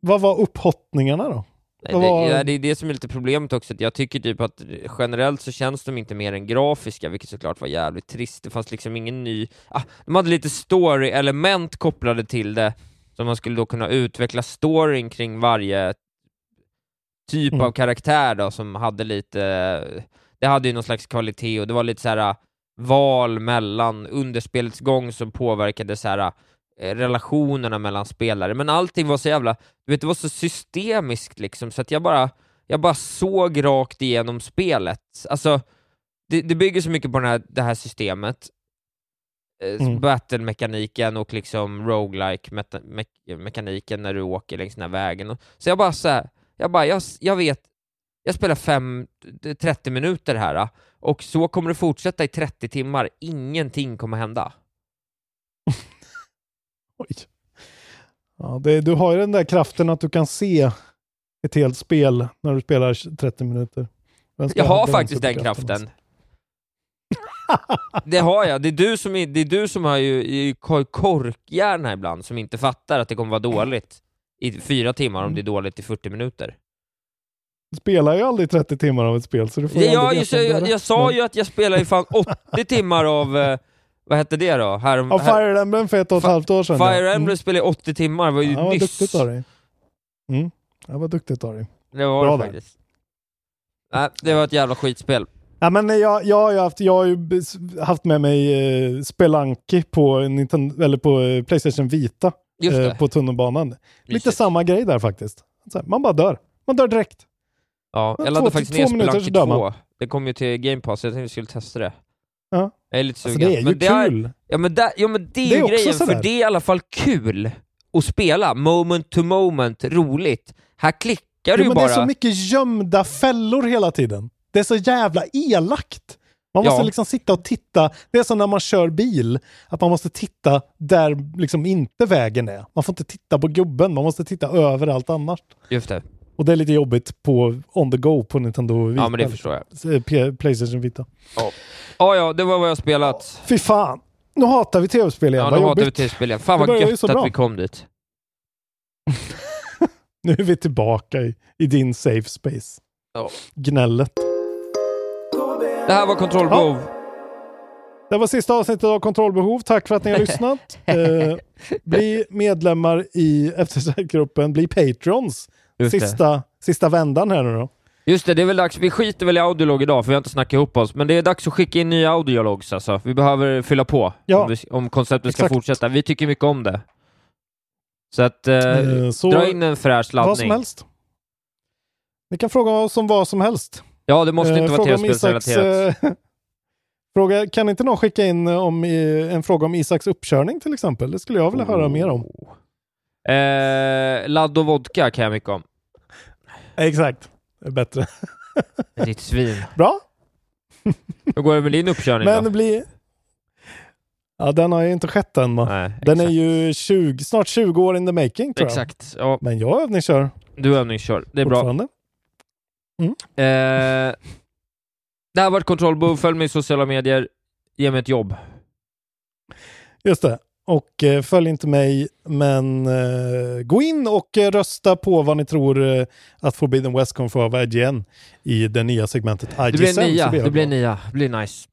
vad var upphottningarna då? Nej, det, ja, det är det som är lite problemet också, att jag tycker typ att generellt så känns de inte mer än grafiska, vilket såklart var jävligt trist. Det fanns liksom ingen ny... Ah, de hade lite story-element kopplade till det, så man skulle då kunna utveckla storyn kring varje typ Mm. av karaktär då, som hade lite... Det hade ju någon slags kvalitet och det var lite så här ah, val mellan under spelets gång som påverkade så här ah, relationerna mellan spelare, men allting var så jävla, du vet det var så systemiskt liksom, så att jag bara, jag bara såg rakt igenom spelet. Alltså, det, det bygger så mycket på den här, det här systemet, eh, Mm. battle-mekaniken och liksom roguelike meta- me- mekaniken när du åker längs den här vägen. Så jag bara så här, jag bara, jag, jag vet, jag spelar fem, 30 minuter här ah, och så kommer det fortsätta i 30 timmar, ingenting kommer hända. [laughs] Oj. Ja, det, du har ju den där kraften att du kan se ett helt spel när du spelar 30 minuter. Jag har faktiskt den superkraften kraften. Det har jag. Det är du som, är, det är du som har ju kor- korkhjärna ibland, som inte fattar att det kommer vara dåligt i fyra timmar om det är dåligt i 40 minuter. Du spelar ju aldrig 30 timmar av ett spel, så du får Ja, ju jag, aldrig jag, jag rätt. sa ju att jag spelar i fan 80 [laughs] timmar av, eh, vad hette det då? Här, Av här, Fire Emblem för ett och ett halvt år sedan. Fire ja. Emblem spelade i 80 timmar, det var ju Ja, nyss. duktigt av dig. Mm. Ja, vad duktigt av dig. Det var Bra det där. faktiskt. Nej, det var ett jävla skitspel. Ja, men jag, jag, har ju haft, jag har ju haft med mig eh, Spelunky på, Nintendo, eller på eh, Playstation Vita eh, på tunnelbanan. Lite Mysigt. samma grej där faktiskt. Här, man bara dör. Man dör direkt. Ja, Ja, jag laddade faktiskt ner man. 2. Det kom ju till Game Pass, jag tänkte vi skulle testa det. Ja. Jag är lite Alltså, sugen. det är ju men kul. Är, ja, men det, ja men det är Det är ju grejen, för det är i alla fall kul att spela. Moment to moment, roligt. Här klickar du Jo, ju men bara. Det är så mycket gömda fällor hela tiden. Det är så jävla elakt. Man måste Ja. liksom sitta och titta. Det är som när man kör bil, att man måste titta där liksom inte vägen är. Man får inte titta på gubben, man måste titta överallt annars. Just det. Och det är lite jobbigt på on the go på Nintendo Vita. Ja men det förstår jag. Eh, Playstation Vita. Ja, ja, det var vad jag spelat. Fy fan! Nu hatar vi tv-spel igen, Ja, vad nu hatar vi jobbigt. till-spel igen. Fan vad gött att vi kom dit. [laughs] Nu är vi tillbaka i, i din safe space. Ja. Gnället. Det här var kontrollbehov. Det var sista avsnittet av Kontrollbehov. Tack för att ni har lyssnat. [laughs] Eh, bli medlemmar i eftersökgruppen. Bli patrons. Just det. Sista, sista vändan här nu då. Just det, det är väl dags. Vi skiter väl i audiolog idag, för vi har inte snackat ihop oss. Men det är dags att skicka in nya audiologs alltså. Vi behöver fylla på Ja. om, vi, om konceptet ska Exakt. fortsätta. Vi tycker mycket om det. Så att, eh, Eh, så dra in en fräsch laddning. Vad som helst. Ni kan fråga oss om vad som helst. Ja, det måste Eh, inte vara om Isaks, tv-spelsrelaterat. eh, [laughs] fråga, kan inte någon skicka in om, en fråga om Isaks uppkörning till exempel? Det skulle jag vilja höra mer om. Eh, ladd och vodka kan jag mycket om. Exakt. Det är bättre. Ditt svin. [laughs] Bra. Hur går det med din uppkörning Men då? det blir... Ja, den har ju inte skett än. Va? Nej, den är ju 20, snart 20 år in the making tror jag. Exakt. Ja, Men jag övningskör du övningskör. Det är bra. fortfarande. Eh, det här har varit Kontrollbehov. Följ mig i sociala medier. Ge mig ett jobb. Just det. Och eh, följ inte mig, men eh, gå in och eh, rösta på vad ni tror eh, att Forbidden West kommer få av IGN i det nya segmentet IGN. Det blir jag Det blir nia. Det blir nice.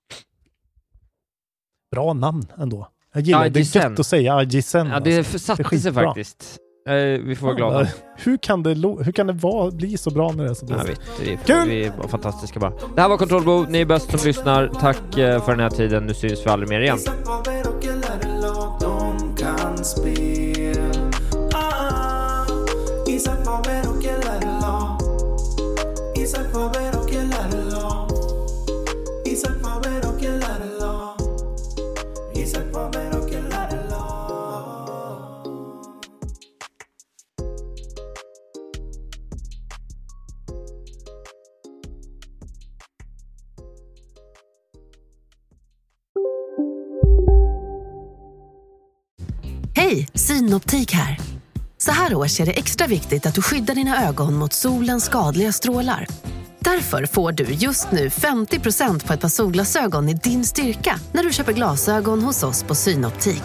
Bra namn ändå. Jag gillar det. IGN. är gött att säga IGN. Ja, det alltså. satte sig faktiskt. Vi får vara glada. [laughs] Hur kan det, hur kan det vara, bli så bra när det är så Jag dåligt? vet, vi, Kul! vi var fantastiska bara. Det här var Kontrollbehov. Ni är bäst som lyssnar. Tack för den här tiden. Nu syns vi aldrig mer igen. Isak Hej, Synoptik här. Så här års är det extra viktigt att du skyddar dina ögon mot solens skadliga strålar. Därför får du just nu 50% på ett par solglasögon i din styrka när du köper glasögon hos oss på Synoptik.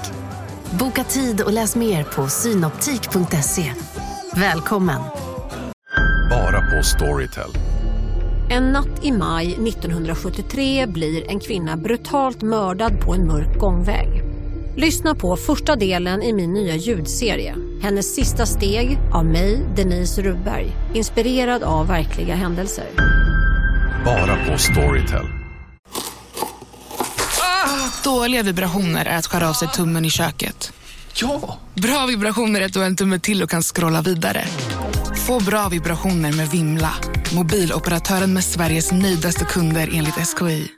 Boka tid och läs mer på synoptik.se. Välkommen! Bara på Storytel. En natt i maj 1973 blir en kvinna brutalt mördad på en mörk gångväg. Lyssna på första delen i min nya ljudserie. Hennes sista steg av mig, Denise Rubberg. Inspirerad av verkliga händelser. Bara på Storytel. Dåliga vibrationer är att skära av sig tummen i köket. Ja! Bra vibrationer är att du har en tumme till och kan scrolla vidare. Få bra vibrationer med Vimla. Mobiloperatören med Sveriges nöjdaste kunder enligt SKI.